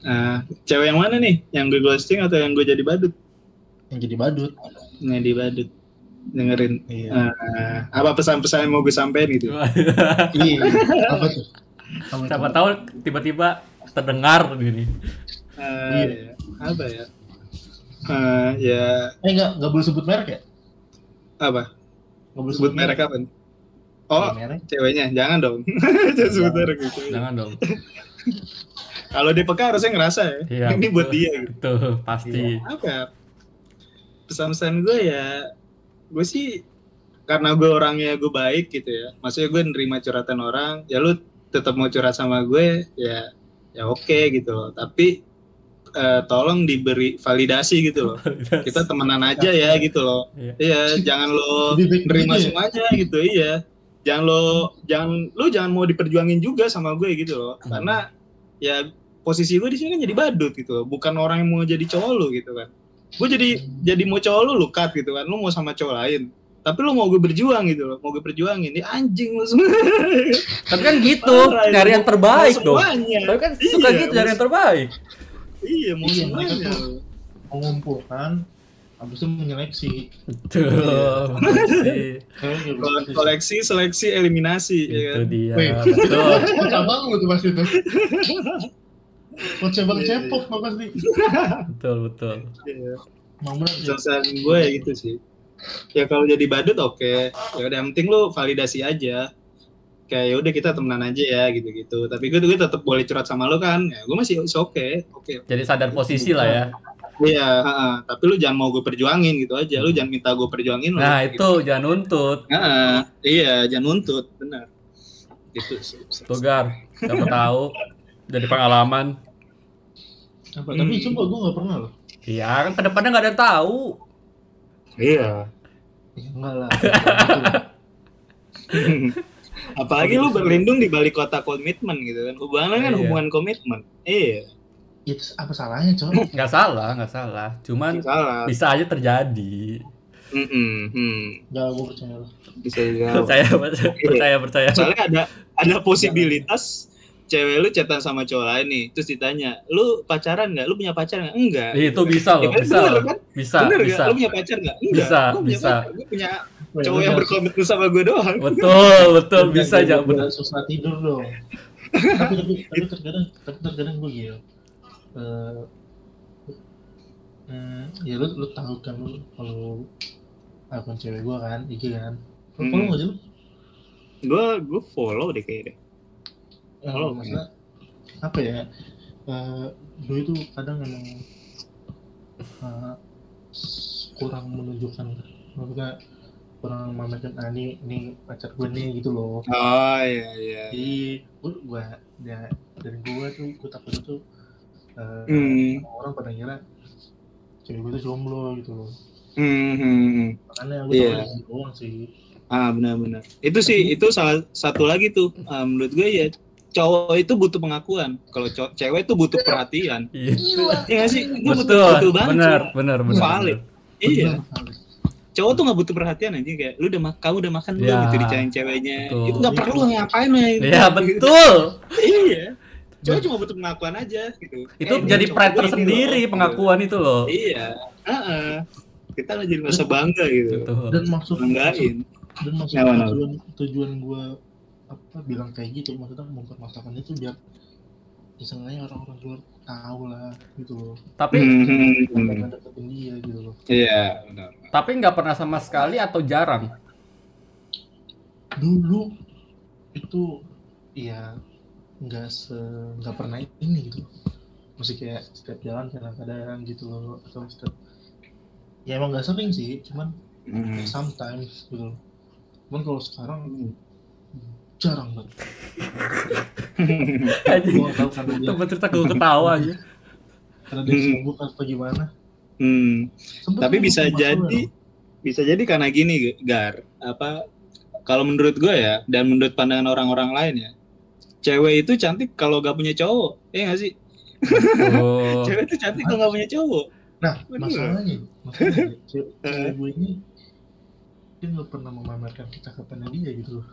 Ah, cewek yang mana nih? Yang gue ghosting atau yang gue jadi badut? yang jadi badut. Yang di badut. Dengerin. Iya. Ah, apa pesan-pesan yang mau gue sampein gitu? Iya. Apa tuh? Apa Siapa tahu tiba-tiba terdengar gini. Ah, Iya. ya. Apa ya? Ah, ya Eh enggak, enggak boleh sebut merek ya? apa? Enggak boleh Sebut merek apa? Oh, Merek. ceweknya. Jangan dong. Jangan sebut merek gitu. Jangan dong. Kalau dia peka harusnya ngerasa ya. Iya, Ini buat betul. dia gitu. Betul, pasti. apa ya? pesan-pesan gue ya gue sih karena gue orangnya gue baik gitu ya maksudnya gue nerima curhatan orang ya lu tetap mau curhat sama gue ya ya oke gitu loh tapi eh, tolong diberi validasi gitu loh kita temenan aja ya gitu loh Iya. iya jangan lo nerima ya? semuanya gitu iya jangan lo jangan lu jangan mau diperjuangin juga sama gue gitu loh Hmm. karena ya posisi gue di sini kan jadi badut gitu loh bukan orang yang mau jadi cowok lu gitu kan gue jadi jadi mau cowok lu lu cut gitu kan lu mau sama cowok lain tapi lu mau gue berjuang gitu loh mau gue perjuangin dia anjing lu semua Tapi kan gitu, Parah, ya. nyari yang terbaik dong. semuanya. Tapi kan suka Iya, gitu nyari yang terbaik. iya mau Iya, semuanya mengumpulkan habis itu menyeleksi Betul. Iya. koleksi seleksi eliminasi ya Itu kan dia. Wih, Betul. itu cabang lu tuh pasti tuh mau cabang Iya, cepok mah pasti Betul, betul. Iya. mau gue ya gitu sih. Ya kalau jadi badut oke. Ya udah yang penting lu validasi aja. Kayak ya udah kita temenan aja ya gitu-gitu. Tapi gue gue tetap boleh curhat sama lu kan. Ya gue masih oke. Oke. Jadi sadar posisi lah ya. Iya, heeh. tapi lu jangan mau gue perjuangin gitu aja. Lu jangan minta gue perjuangin lu. Nah, gitu. itu jangan nuntut. Heeh. iya, jangan nuntut, benar. Itu. Tuh Gar, siapa tahu jadi pengalaman. Apa? Tapi Hmm. coba gue nggak pernah loh. Iya, kan ke depannya nggak ada yang tahu. Iya. Ya, enggak lah. Gitu lah. Apalagi lu berlindung di balik kota komitmen gitu kan. Hubungan kan Iya. hubungan komitmen. Iya. Itu apa salahnya, coy? Nggak salah, nggak salah. Cuman Salah. bisa aja terjadi. Mm-mm, hmm. Enggak, gue percaya lah. Bisa juga. Percaya, percaya, percaya. Soalnya ada ada posibilitas cewek lu chatan sama cowok lain nih, terus ditanya, lu pacaran nggak? Lu punya pacar nggak? Enggak. Itu bisa Ya loh, kan, bisa bener loh. kan? Bisa, Bener bisa. nggak? Lu punya pacar nggak? Enggak. Bisa, Gua punya bisa. pacar. Gua punya cowok yang berkomitmen sama gue doang. Betul, betul, bisa aja. susah tidur dong. tapi tapi tapi terkadang tapi terkadang gue gitu. Eh, hmm, ya lu lu tahu kan lu kalau akun cewek gue kan, IG kan. Lu Hmm. follow nggak sih lu? Gue gue follow deh kayaknya. Ya, Follow, maksudnya apa ya? Eh, gue itu kadang emang s- kurang menunjukkan maksudnya kurang memamerkan ah ini ini pacar gue nih gitu loh Oh iya iya. jadi gue gue ya dari gue tuh gue takut itu eh, Hmm. orang pada ngira cewek gue tuh jomblo gitu loh Hmm, hmm, hmm. makanya gue Iya. yeah. doang sih Ah benar-benar. Itu sih itu salah satu lagi tuh ah, menurut gue ya cowok itu butuh pengakuan. Kalau cewek itu butuh perhatian. Iya nggak sih? Itu butuh, butuh banget. benar, benar, benar. Valid. Iya. Cowok tuh nggak butuh perhatian aja kayak lu udah kamu udah makan belum Ya, gitu dicariin ceweknya. betul. Itu nggak perlu ngapain ya. Iya, betul. iya. Cowok cuma butuh pengakuan aja gitu. Itu Eh, jadi pride ini tersendiri loh. pengakuan itu loh. Iya. Heeh. Kita lah jadi merasa bangga gitu. Betul. dan maksud Banggain. dan maksud kenapa? tujuan tujuan gue apa bilang kayak gitu maksudnya mempermasalahkan itu biar isengnya orang-orang luar tahu lah gitu loh Tapi Hmm, hmm, hmm. deketin dia gitu loh Iya, benar. tapi nggak pernah sama sekali atau jarang. dulu itu ya nggak se nggak pernah ini gitu masih kayak setiap jalan kadang-kadang gitu loh atau setiap ya emang nggak sering sih cuman Hmm. kayak sometimes gitu loh cuman kalau sekarang jarang banget gue tahu karena dia cerita gue ketawa aja. karena dia sibuk atau gimana Hmm. Sempet Tapi bisa jadi bisa jadi karena gini, Gar. Apa kalau menurut gue ya dan menurut pandangan orang-orang lain ya, cewek itu cantik kalau gak punya cowok. Iya gak sih? Oh. Cewek itu cantik kalau gak punya cowok. nah Bener. masalahnya masalahnya cewek Eh. ini dia nggak pernah memamerkan cakapannya dia gitu loh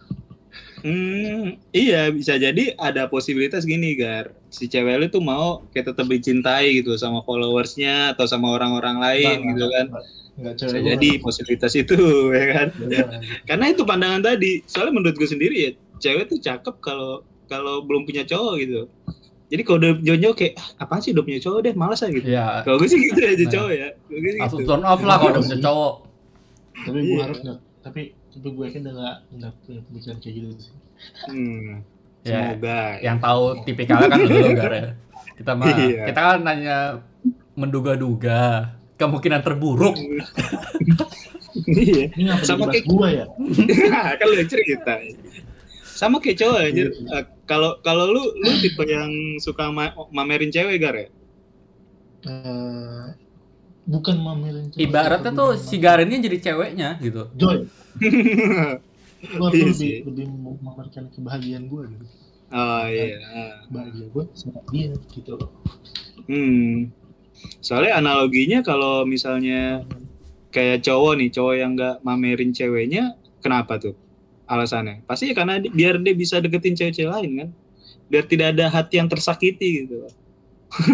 Hmm, iya bisa jadi ada posibilitas gini, Gar. Si cewek lu tuh mau kayak tetap dicintai gitu sama followersnya atau sama orang-orang lain Nggak, gitu kan. nggak, Bisa jadi posibilitas itu ya kan. nggak- Karena itu pandangan tadi. Soalnya menurut gue sendiri ya, cewek tuh cakep kalau kalau belum punya cowok gitu. Jadi kalau udah jauh kayak ah, apaan sih udah punya cowok deh, malas aja gitu. Iya. Kalau gue sih gitu aja Nah. cowok ya. Gue sih gitu. turn off lah kalau udah punya cowok. tapi gue Iya. harus nggak tapi tapi gue yakin dia nggak nggak punya pemikiran kayak gitu sih Hmm. Ya, Semoga. yang tahu tipikalnya kan lu Gar ya. Kita mah Iya. kita kan nanya menduga-duga kemungkinan terburuk. Iya. ini Sama sama kayak- gue ya kan lu yang cerita. Sama kayak cowok anjir. Iya. Eh, Kalau kalau lu lu tipe yang suka ma- mamerin cewek gar ya? Eh, bukan mamerin cewek, Ibaratnya tuh memang- si Garin ini jadi ceweknya gitu. Joy gue Iya lebih sih. lebih memamerkan kebahagiaan gue gitu oh iya. bahagia gue sama dia gitu loh Hmm. Soalnya analoginya kalau misalnya kayak cowok nih, cowok yang nggak mamerin ceweknya, kenapa tuh? Alasannya? Pasti ya karena di- biar dia bisa deketin cewek-cewek lain kan, biar tidak ada hati yang tersakiti gitu.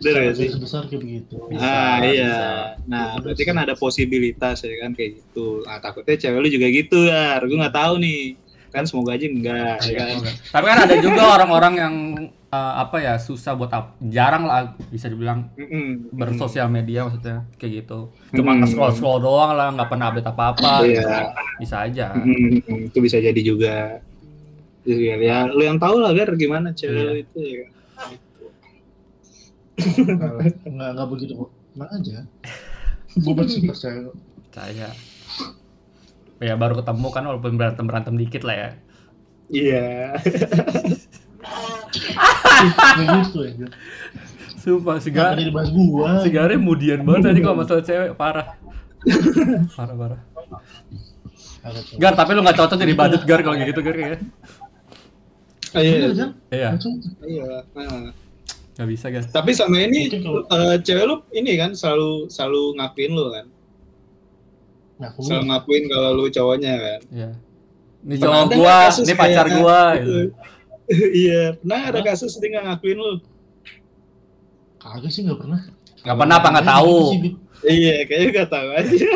Bener gak sih? sebesar kayak begitu Bisa, ah iya. bisa. Nah Bisa. berarti kan ada posibilitas ya kan kayak gitu. Nah takutnya cewek lu juga gitu ya. Gue nggak tahu nih. Kan semoga aja enggak. ya kan? Tapi kan ada juga orang-orang yang eh, apa ya susah buat ap- jarang lah bisa dibilang Mm-mm. bersosial media maksudnya kayak gitu. Cuma Hmm. nge-scroll scroll doang lah, nggak pernah update apa-apa. Iya. Bisa aja. Mm, itu bisa jadi juga. Ya, ya, lu yang tahu lah Gar gimana cewek Iya. lu itu ya. kan? nggak nggak begitu kok tenang aja gue masih percaya kok. Saya. Ya baru ketemu kan walaupun berantem berantem dikit lah ya. Iya. Nggak gitu ya. Sumpah, Gar, jadi bahas gua. si Gare mudian banget tadi kalau masalah cewek, parah. Parah, parah. Gar, tapi lu gak cocok jadi badut Gar kalau kayak gitu Gar kayaknya. Iya. Iya. Iya, gak bisa Gar. Tapi sama ini eh, cewek lu ini kan selalu selalu ngakuin lu kan. Ngaku. Selalu ngakuin kalau lu cowoknya kan. Iya. Ini cowok gua, ini pacar gua gitu? Gitu. iya, pernah ada kasus dia nggak ngakuin lu? Kagak sih nggak pernah. Gak pernah apa nggak tahu. Gitu Bib. Iya, kayaknya nggak tahu aja.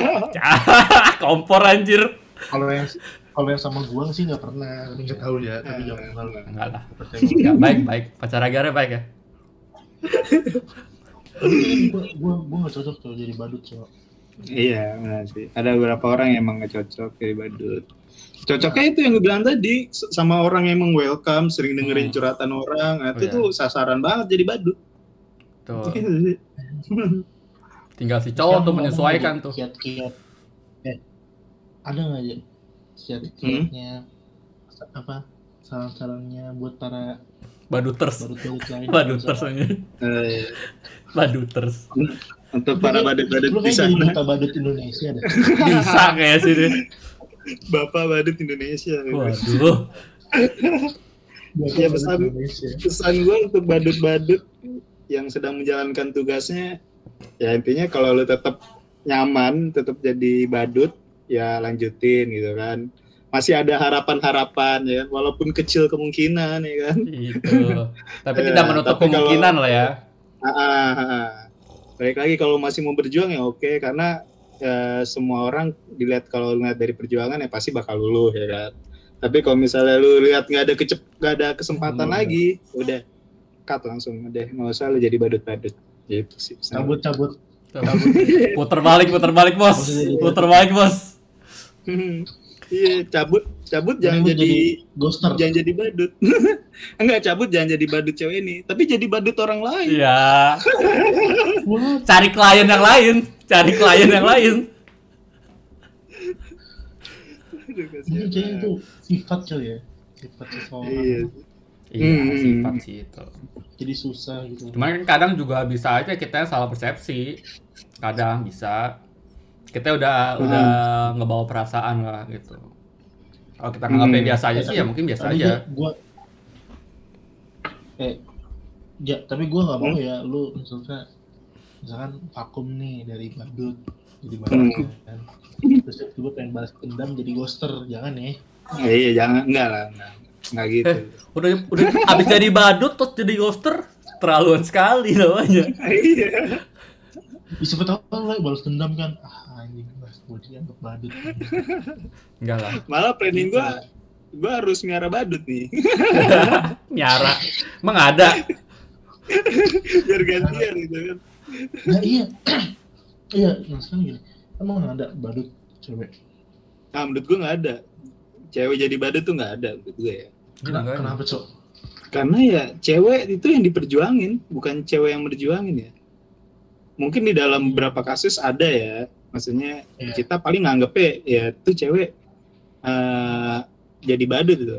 Kompor anjir. Kalau yang kalau yang sama gua sih nggak pernah. Tapi nggak tahu ya. Tapi Eh, jangan kenal. Enggak lah. Percaya. Ya, baik, baik. Pacar Gare baik ya. Tapi gua gua gua nggak cocok tuh jadi badut cowok. iya, benar sih. Ada beberapa orang yang emang nggak cocok jadi badut. Cocoknya itu yang gue bilang tadi sama orang yang emang welcome, sering dengerin Hmm. curhatan orang, nah, Oh, itu iya. tuh sasaran banget jadi badut. Tuh. Sih. Tinggal si cowok tuh menyesuaikan tuh. Kiat-kiat. Eh, ada nggak ya kiat-kiatnya apa saran-sarannya buat para Baduters. Baduters aja. Eh, Baduters. untuk para badut-badut di sana, badut Indonesia deh. Bisa kayak sih deh. Bapak badut Indonesia. Waduh. Iya, badut pesan. Indonesia. pesan gue untuk badut-badut yang sedang menjalankan tugasnya ya intinya kalau lu tetap nyaman tetap jadi badut ya lanjutin gitu kan masih ada harapan-harapan ya kan? walaupun kecil kemungkinan ya kan Itu. Tapi Ya, tidak menutup tapi kalau- kemungkinan lah ya. Ah, ah, ah, ah. Baik lagi kalau masih mau berjuang ya oke karena ya, semua orang dilihat kalau lihat dari perjuangan ya pasti bakal luluh ya kan tapi kalau misalnya lu lihat nggak ada kecep nggak ada kesempatan Hmm. lagi udah cut langsung udah nggak usah lu jadi badut-badut gitu sih Cabut-cabut. Tuh. Puter balik, puter balik bos. Puter balik bos. Iya cabut cabut jangan lu jadi ghoster. jangan jadi badut enggak cabut jangan jadi badut cewek ini tapi jadi badut orang lain Iya. Cari klien yang lain. Cari klien yang lain. Mungkin kayaknya itu sifat kali ya. Sifat seseorang. iya Iya, Hmm. sifat sih itu. Jadi susah gitu. Cuman kan kadang juga bisa aja kita yang salah persepsi. Kadang bisa. Kita udah Hmm. udah ngebawa perasaan lah gitu. Kalau kita nganggapnya Hmm. biasa aja sih ya mungkin biasa aja. Gua, gua eh ya tapi gua nggak mau Hmm? ya lu misalnya misalkan vakum nih dari badut jadi Hmm. badut kan. Terus tiba pengen balas dendam jadi ghoster jangan ya. Eh, iya jangan enggak lah enggak, enggak gitu Eh. Udah udah abis jadi badut terus jadi ghoster terlaluan sekali namanya. iya Ya, siapa tahu lah balas dendam kan. Ah anjing mas gue dianggap badut. Enggak lah. malah planning gua gua harus miara badut nih Nyara. Emang ada. biar gantian gitu kan Nah iya. iya, sekarang gini. Emang ada badut cewek? nah menurut gua nggak ada cewek jadi badut tuh nggak ada menurut gue ya Kenapa, kenapa cok? karena ya cewek itu yang diperjuangin bukan cewek yang berjuangin ya mungkin di dalam beberapa kasus ada ya maksudnya Iya. kita paling nganggepnya ya tuh cewek eh, jadi badut gitu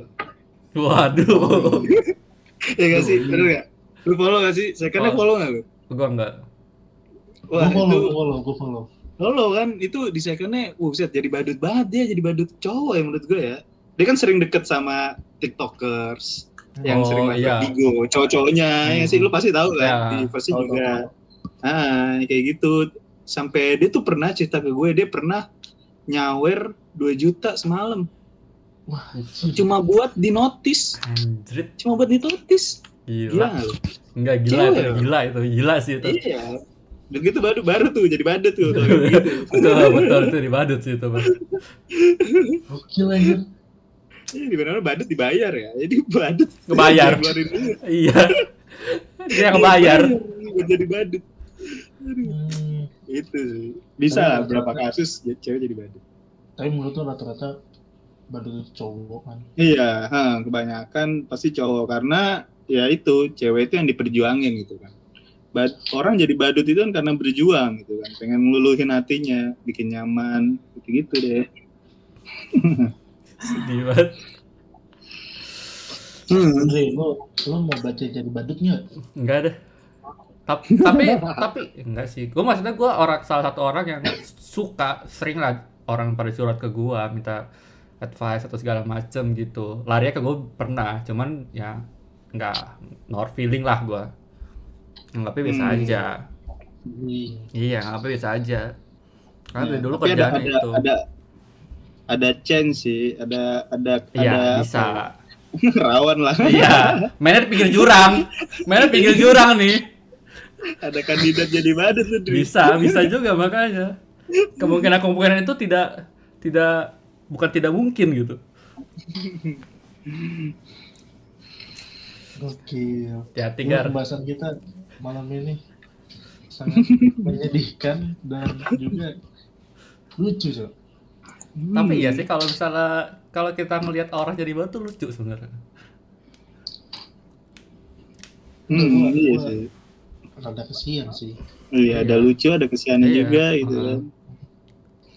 Waduh. ya gak sih bener gak lu follow gak sih saya kira Oh. follow gak lu Gua enggak. wah Gue follow, itu follow, gue follow. Lolo kan itu di secondnya, wah buset jadi badut banget dia jadi badut cowok ya menurut gue ya. Dia kan sering deket sama tiktokers yang Oh, sering main iya. Vertigo, cowok-cowoknya ya Hmm. sih lu pasti tahu kan Ya, di versi juga. tahu, Ah kayak gitu. Sampai dia tuh pernah cerita ke gue dia pernah nyawer 2 juta semalam Wah, cuma buat di notis, Anjrit. cuma buat di notis. Gila Gila. Enggak gila Cewek itu, loh. gila itu, gila sih itu. Iya. Begitu baru baru tuh jadi badut tuh gitu. betul, betul itu di badut sih itu, Bang. gokil anjir. Iya, di mana badut dibayar ya. Jadi badut duit. Iya. Dia yang kebayar. Jadi badut. Hmm, Itu sih. Bisa lah berapa kasus jadi cewek jadi badut. tapi menurut lo rata-rata badut cowok kan? Iya, ha, kebanyakan pasti cowok karena ya itu cewek itu yang diperjuangin gitu kan. Bad, orang jadi badut itu kan karena berjuang gitu kan, pengen ngeluluhin hatinya, bikin nyaman, gitu-gitu deh. Sedih banget. Hmm. Andre, lo lo mau baca jadi badut nggak? Enggak ada. Tapi tapi tapi enggak sih. Gue maksudnya gue orang salah satu orang yang suka sering lah orang pada curhat ke gue minta advice atau segala macem gitu. Larinya ke gue pernah, cuman ya enggak nor feeling lah gue. Anggapnya biasa Hmm. aja. Wih, Iya, anggapnya biasa aja. Karena Ya, dari dulu tapi ada itu. ada ada chance sih, ada ada Iya, ada bisa. apa ya, rawan lah. Iya, mainnya di pinggir jurang. Mainnya di pinggir jurang nih. Ada kandidat jadi badut tuh. Bisa, bisa juga makanya. Kemungkinan kemungkinan itu tidak tidak bukan tidak mungkin gitu. Oke. Ya, tinggal Pembahasan kita malam ini sangat menyedihkan dan juga lucu, Cok. Tapi iya sih kalau misalnya kalau kita melihat orang jadi batu lucu sebenarnya. Hmm, Gua- iya sih. Rada kesian sih. Iya, ada Iya. lucu, ada kesiannya Iya, juga gitu uh-uh. kan.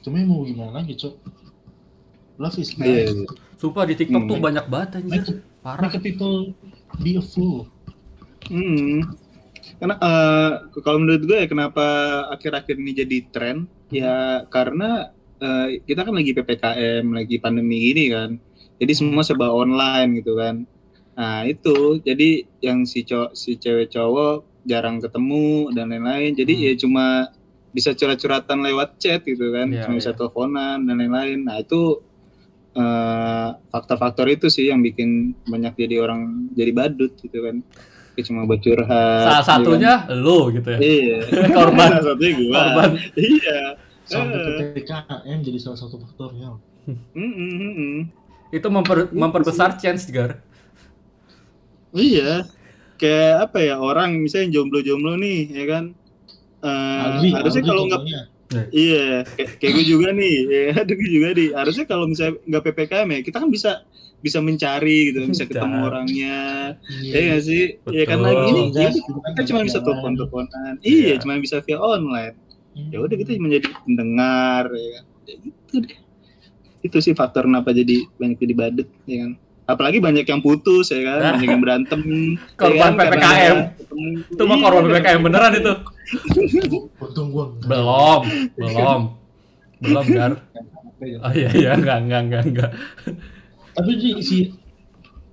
Cuma ya mau gimana lagi, Cok? Love is Iya, blind. iya. Sumpah di TikTok Hmm. tuh banyak banget Make, anjir. Parah. make people be a fool. Hmm. Karena eh, kalau menurut gue ya kenapa akhir-akhir ini jadi tren ya karena eh, kita kan lagi PPKM, lagi pandemi gini kan. Jadi semua serba online gitu kan. Nah, itu jadi yang si cowok si cewek cowok jarang ketemu dan lain-lain. Jadi Hmm. ya cuma bisa curhat-curhatan lewat chat gitu kan, Iya, cuma bisa iya. teleponan dan lain-lain. Nah, itu eh, faktor-faktor itu sih yang bikin banyak jadi orang jadi badut gitu kan. Kayak cuma buat curhat. Salah gitu kan. satunya lo gitu ya. Iya. Korban. Salah satunya gua. Korban. Iya. Sampai Eh. PPKM jadi salah satu faktornya. Mm, mm, mm, mm. Itu memper- memperbesar chance Gar. Iya. Kayak apa ya orang misalnya jomblo-jomblo nih, ya kan? Eh, Aldi, harusnya kalau nggak iya kayak, kayak gue juga nih ya ada gue juga nih. Harusnya kalau misalnya nggak ppkm ya kita kan bisa bisa mencari gitu bisa ketemu orangnya. Iya. ya nggak sih? ya kan Betul. lagi ini Gas, ini gitu kan, kita cuma bisa telepon teleponan. Iya. iya. cuma bisa via online. Ya udah kita menjadi pendengar ya kan? Ya gitu deh. Itu sih faktor kenapa jadi banyak jadi badut ya kan apalagi banyak yang putus ya kan banyak yang berantem Korban ya kan, PPKM. Itu mah Iya, korban PPKM beneran itu. Untung gua enggak. Belum, belum. Belum Gar. Ya. Oh iya iya enggak enggak enggak enggak. Tapi Ji, si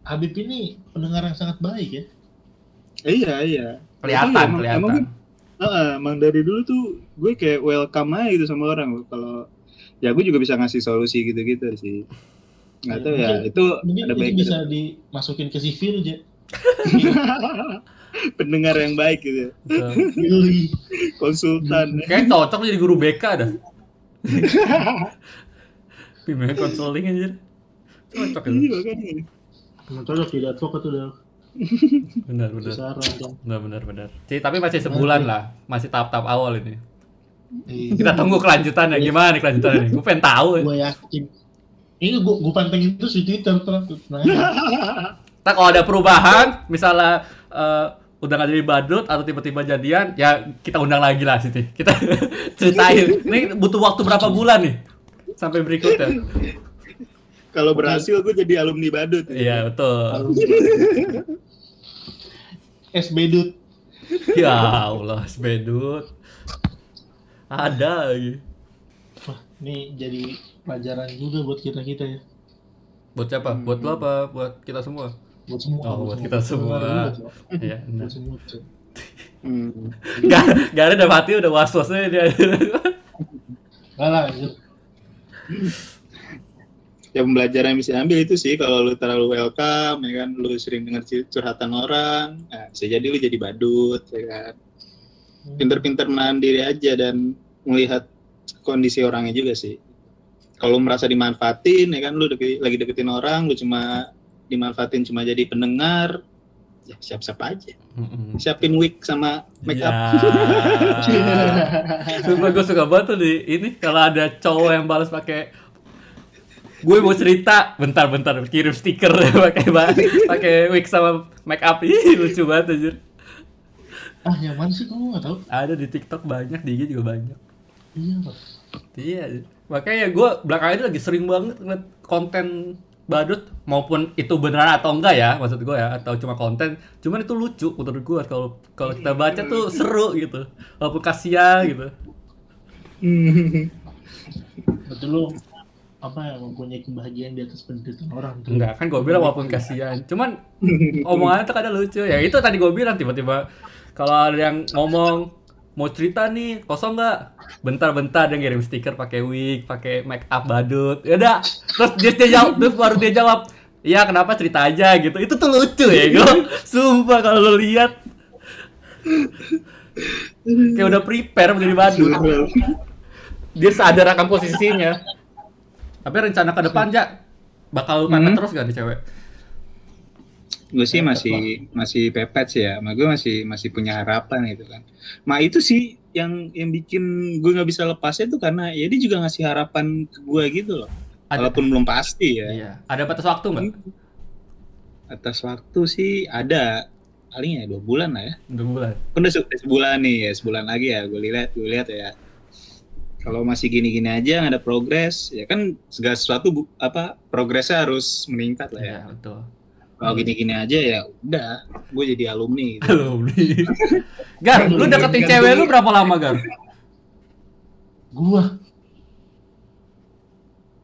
Habib ini pendengar yang sangat baik ya. iya iya Kelihatan, emang- kelihatan. emang Heeh, emang dari dulu tuh gue kayak welcome aja gitu sama orang loh. Kalau ya gue juga bisa ngasih solusi gitu-gitu sih. Nggak Ya, tahu ya, mungkin- itu Mungkin ada itu baiknya. bisa dimasukin ke CV aja. Pendengar yang baik gitu ya. Konsultan. Kayak cocok jadi guru BK dah. Bimbingan konseling aja. Cocok Iya itu. makanya. Emang cocok jadi advokat udah Benar benar. Benar benar benar. Ci, tapi masih sebulan lah. Masih tahap-tahap awal ini. Iya. Kita tunggu kelanjutannya gimana nih kelanjutannya nih. Gue pengen tahu. ya. Gue yakin. Ini gue gue pantengin terus di Twitter terus. Nah, Ntar kalau ada perubahan, misalnya eh, udah nggak jadi badut atau tiba-tiba jadian, ya kita undang lagi lah Siti. Kita ceritain. Ini butuh waktu berapa bulan nih sampai berikutnya? Kalau berhasil gue jadi alumni badut. Iya betul. SBDut. Ya Allah, sebedut. Ada lagi. Wah, ini jadi pelajaran juga buat kita kita ya. Buat siapa? Buat lo apa? Buat kita semua? Buat semua. Oh, buat kita semua. Iya, benar. Buat semua. Cok. Hmm. Gak, gak ada udah mati udah was wasnya dia. Enggak lah. Ya pembelajaran yang bisa ambil itu sih kalau lu terlalu welcome ya kan, lu sering dengar curhatan orang, nah, bisa jadi lu jadi badut ya kan. pinter-pinter menahan diri aja dan melihat kondisi orangnya juga sih. Kalau merasa dimanfaatin, ya kan lu deke- lagi deketin orang, lu cuma dimanfaatin cuma jadi pendengar, ya siap-siap aja. Mm-mm. Siapin wig sama make up. Ya. Sumpah gue suka banget tuh di ini kalau ada cowok yang balas pakai gue mau cerita bentar-bentar kirim stiker pakai pakai wig sama make up ih lucu banget anjir Ah, yang mana sih kamu nggak tahu? ada di TikTok banyak di IG juga banyak Iya, Pak. iya makanya gue belakangan ini lagi sering banget ngeliat konten badut maupun itu beneran atau enggak ya maksud gue ya atau cuma konten cuman itu lucu menurut gue kalau kalau kita baca tuh seru gitu walaupun kasihan gitu. Betul lu apa ya mempunyai kebahagiaan di atas penderitaan orang tuh. enggak kan gue bilang walaupun kasihan. Cuman omongannya tuh kadang lucu ya. Itu tadi gue bilang tiba-tiba kalau ada yang ngomong mau cerita nih kosong nggak? Bentar-bentar dia ngirim stiker pakai wig pakai make up badut. Ya udah terus dia, dia jawab terus baru dia jawab Iya kenapa cerita aja? gitu. Itu tuh lucu ya gue sumpah kalau lo lihat. Kayak udah prepare menjadi badut. Dia sadar akan posisinya. Tapi rencana ke depan ja bakal pepet Hmm. terus gak nih cewek gue sih masih masih pepet sih ya, ma gue masih masih punya harapan gitu kan. Ma itu sih yang yang bikin gue nggak bisa lepasnya tuh karena ya dia juga ngasih harapan ke gue gitu loh. Ada- Walaupun belum pasti ya. iya ada batas waktu nggak Atas waktu sih ada paling ya dua bulan lah ya. dua bulan Kan udah se- sebulan nih ya sebulan lagi ya gue lihat gue lihat ya. Kalau masih gini-gini aja nggak ada progres ya kan segala sesuatu apa progresnya harus meningkat lah ya. iya betul Kalau gini-gini aja ya udah gue jadi alumni gitu. Beli. Gar, lu deketin cewek lu berapa lama, Gar? Gua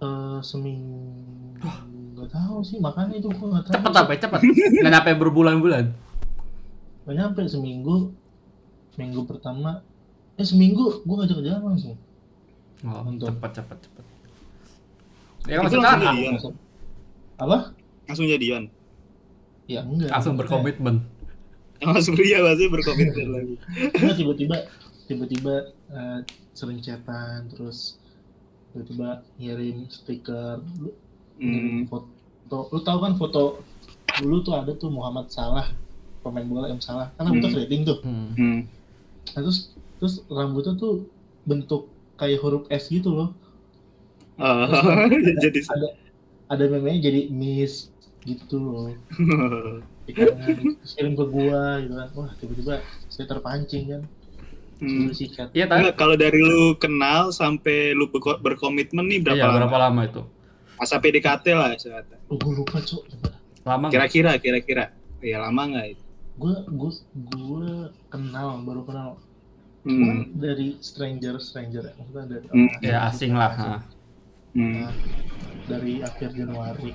eh seminggu nggak tahu sih makanya itu gua nggak tahu. Cepet apa? Cepet. Nggak nyampe berbulan-bulan. Nggak nyampe seminggu. Minggu pertama eh seminggu gua ngajak jalan langsung. Oh, Mantap. cepet, cepet, cepet. Ya Itu maksudnya langsung jadian. Apa? Langsung jadian. Ya enggak. langsung berkomitmen. Langsung dia pasti berkomitmen lagi. Tiba-tiba tiba-tiba eh, sering chatan terus tiba-tiba ngirim stiker lu ngirim foto lu tahu kan foto dulu tuh ada tuh Muhammad Salah pemain bola M Salah kan rambutnya Hmm. keriting tuh. Hmm. nah, terus terus rambutnya tuh bentuk kayak huruf S gitu loh Oh, jadi ada ada meme jadi Miss gitu loh kirim ke gua gitu kan wah tiba-tiba saya terpancing kan Hmm. Iya. Enggak, kalau dari lu kenal sampai lu berko- berkomitmen nih berapa Iya, lama? berapa lama itu? Masa PDKT lah sebenarnya. oh, gua lupa cok Lama? Kira-kira, kira-kira. Ya lama nggak itu? gua gua gua kenal baru kenal Hmm. Cuman dari stranger stranger ya maksudnya dari Hmm. Ya asing lah. Hmm. Nah, dari akhir Januari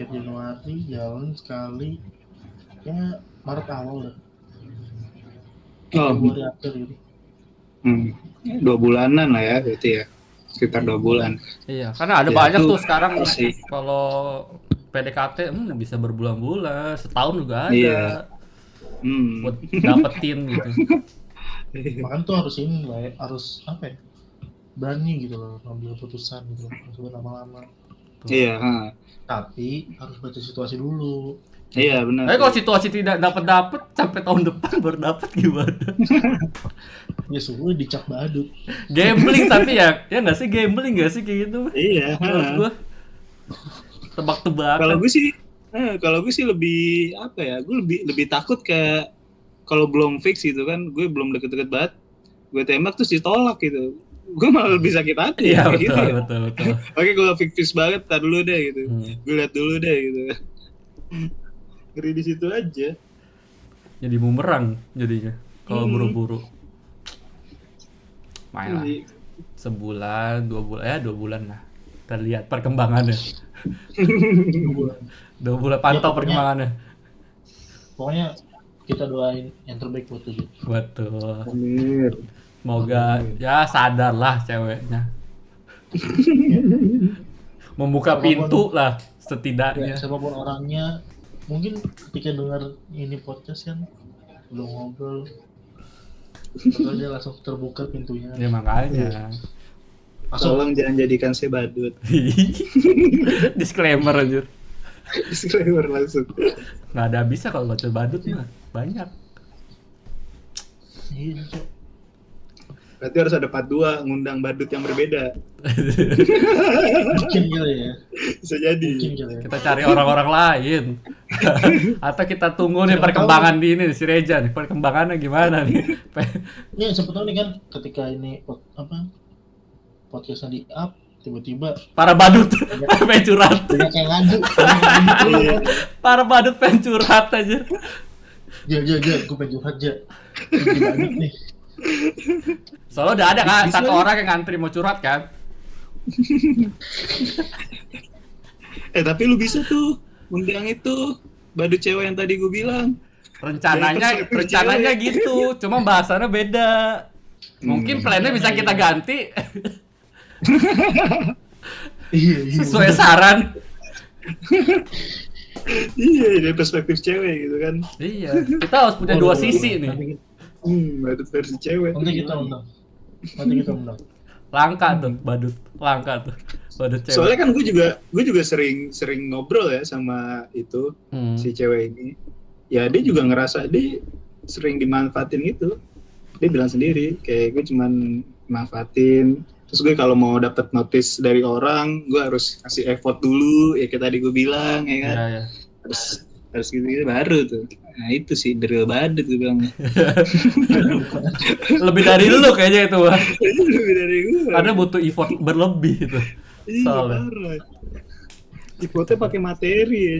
akhir Januari jalan sekali ya Maret awal lah Oh, Februari akhir gitu hmm. Dua bulanan lah ya berarti ya. Sekitar dua bulan. Iya, karena ada Ya, banyak tuh sekarang pasti. kalau PDKT hmm, bisa berbulan-bulan, setahun juga ada Iya. Hmm. buat dapetin gitu. makanya tuh harus ini lah ya, harus apa ya berani gitu loh ngambil keputusan gitu loh maksudnya lama-lama Iya, ha. tapi harus baca situasi dulu Iya benar. Tapi kalau situasi tidak dapat dapet sampai tahun depan baru dapet gimana? ya suruh dicap badut Gambling tapi ya, ya nggak sih gambling nggak sih kayak gitu? Iya. Menurut ha. gua tebak-tebakan. Kalau gue sih, eh, kalau gue sih lebih apa ya? Gue lebih lebih takut kayak kalau belum fix gitu kan, gue belum deket-deket banget, gue tembak terus ditolak gitu. Gue malah lebih sakit hati. Iya kayak betul, gitu ya. betul betul Oke, gue fix fix banget, tar dulu deh gitu. Hmm. Gue lihat dulu deh gitu. Ngeri di situ aja. Jadi bumerang jadinya kalau Hmm. buru-buru. Main lah. Jadi, Sebulan, dua bulan, ya dua bulan lah. Kita lihat perkembangannya. Dua bulan pantau pokoknya- perkembangannya. pokoknya kita doain yang terbaik buat tujuh Betul. Amin. Semoga ya sadar lah ceweknya. Membuka Apapun- pintu lah ya, setidaknya. siapa pun orangnya mungkin ketika dengar ini podcast kan belum ngobrol dia langsung terbuka pintunya Ya makanya. langsung Tolong jangan jadikan saya badut. Disclaimer anjir. Disclaimer langsung. Nggak ada bisa kalau baca badut mah. Banyak. iya. Berarti harus ada part 2 ngundang badut yang berbeda. mungkin kali ya Bisa jadi. mungkin kali ya Kita cari orang-orang lain. Atau kita tunggu nih Siapa perkembangan di ini si Reja nih. Perkembangannya gimana nih? ini siapa tahu nih kan ketika ini apa podcastnya di up tiba-tiba Para badut pengen curhat. ngadu. Iya. Para badut pengen curhat aja. ja ja ja gue pengen curhat ja Lagi banyak nih Soalnya udah ada kan satu orang yang ngantri mau curhat kan. Eh tapi lu bisa tuh undang itu badut cewek yang tadi gue bilang. Rencananya rencananya cewek. gitu, cuma bahasannya beda. Mungkin Hmm. plannya bisa kita ganti iya iya sesuai saran. iya dari perspektif cewek gitu kan. Iya, kita harus punya dua sisi nih. Hmm, badut versi cewek. nanti kita undang nanti kita undang Langka tuh badut, langka tuh badut cewek. Soalnya kan gue juga gue juga sering sering ngobrol ya sama itu Hmm. si cewek ini. Ya dia juga ngerasa dia sering dimanfaatin gitu. Dia bilang sendiri kayak gue cuman manfaatin. Terus gue kalau mau dapat notice dari orang, gue harus kasih effort dulu. Ya kayak tadi gue bilang ya kan. Ya, ya. Harus harus gitu, gitu baru tuh. Nah itu sih drill badut gue bilang. Lebih dari lu kayaknya itu, lebih dari gue. Karena butuh effort berlebih itu. Iya, soalnya. parah. Ipotnya pakai materi ya.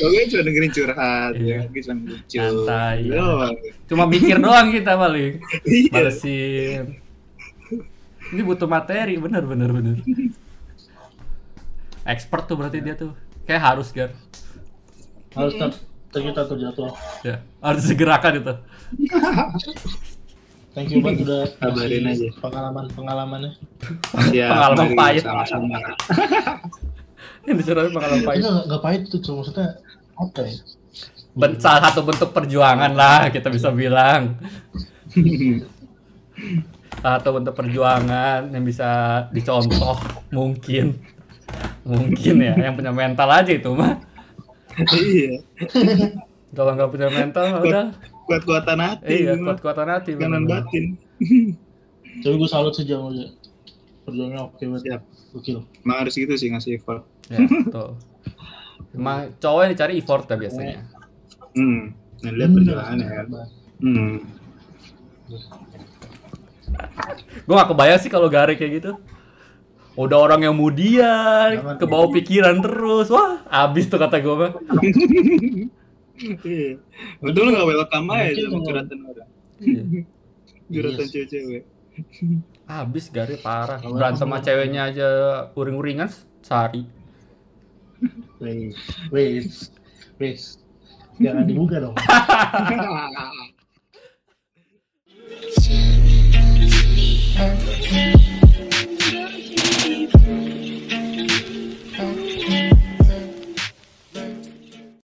Oke, cuma dengerin curhat Iya. ya, cuma lucu. Santai, ya. Cuma mikir doang kita paling. Iya. Malesin. Ini butuh materi, bener bener bener. Expert tuh berarti dia tuh. Kayak harus kan. harus tetap kita tuh jadwal Ya, harus segerakan itu. thank you banget udah Kabarin aja. pengalaman pengalamannya Ya, Pengalaman pahit. Sama-sama. Yang disuruh pengalaman pahit. itu nggak pahit tuh cuma maksudnya apa ya Ben- salah satu bentuk perjuangan lah kita bisa bilang. Salah satu bentuk perjuangan yang bisa dicontoh mungkin. Mungkin ya, yang punya mental aja itu mah. Iya. Kalau nggak punya mental mah udah. Kuat-kuatan hati. Iya, kuat-kuatan hati. Kanan batin. tapi gue salut sih jangan aja perjuangannya oke banget Siap. gokil Emang harus gitu sih ngasih effort. Ya, betul. Emang cowok yang dicari effort ya biasanya. Hmm. Nah, lihat perjalanannya kan. Hmm. Gue gak kebayang sih kalau Gare kayak gitu. Udah orang yang mudian, ke bawah pikiran terus. Wah, abis tuh kata gue mah. Betul nggak welcome aja sama kalau- curhatan orang. Iya. Curhatan Iya cewek-cewek. Abis Gare parah. Berantem sama ceweknya aja uring-uringan sehari. wes wes wes jangan dibuka dong Thank you. Thank you.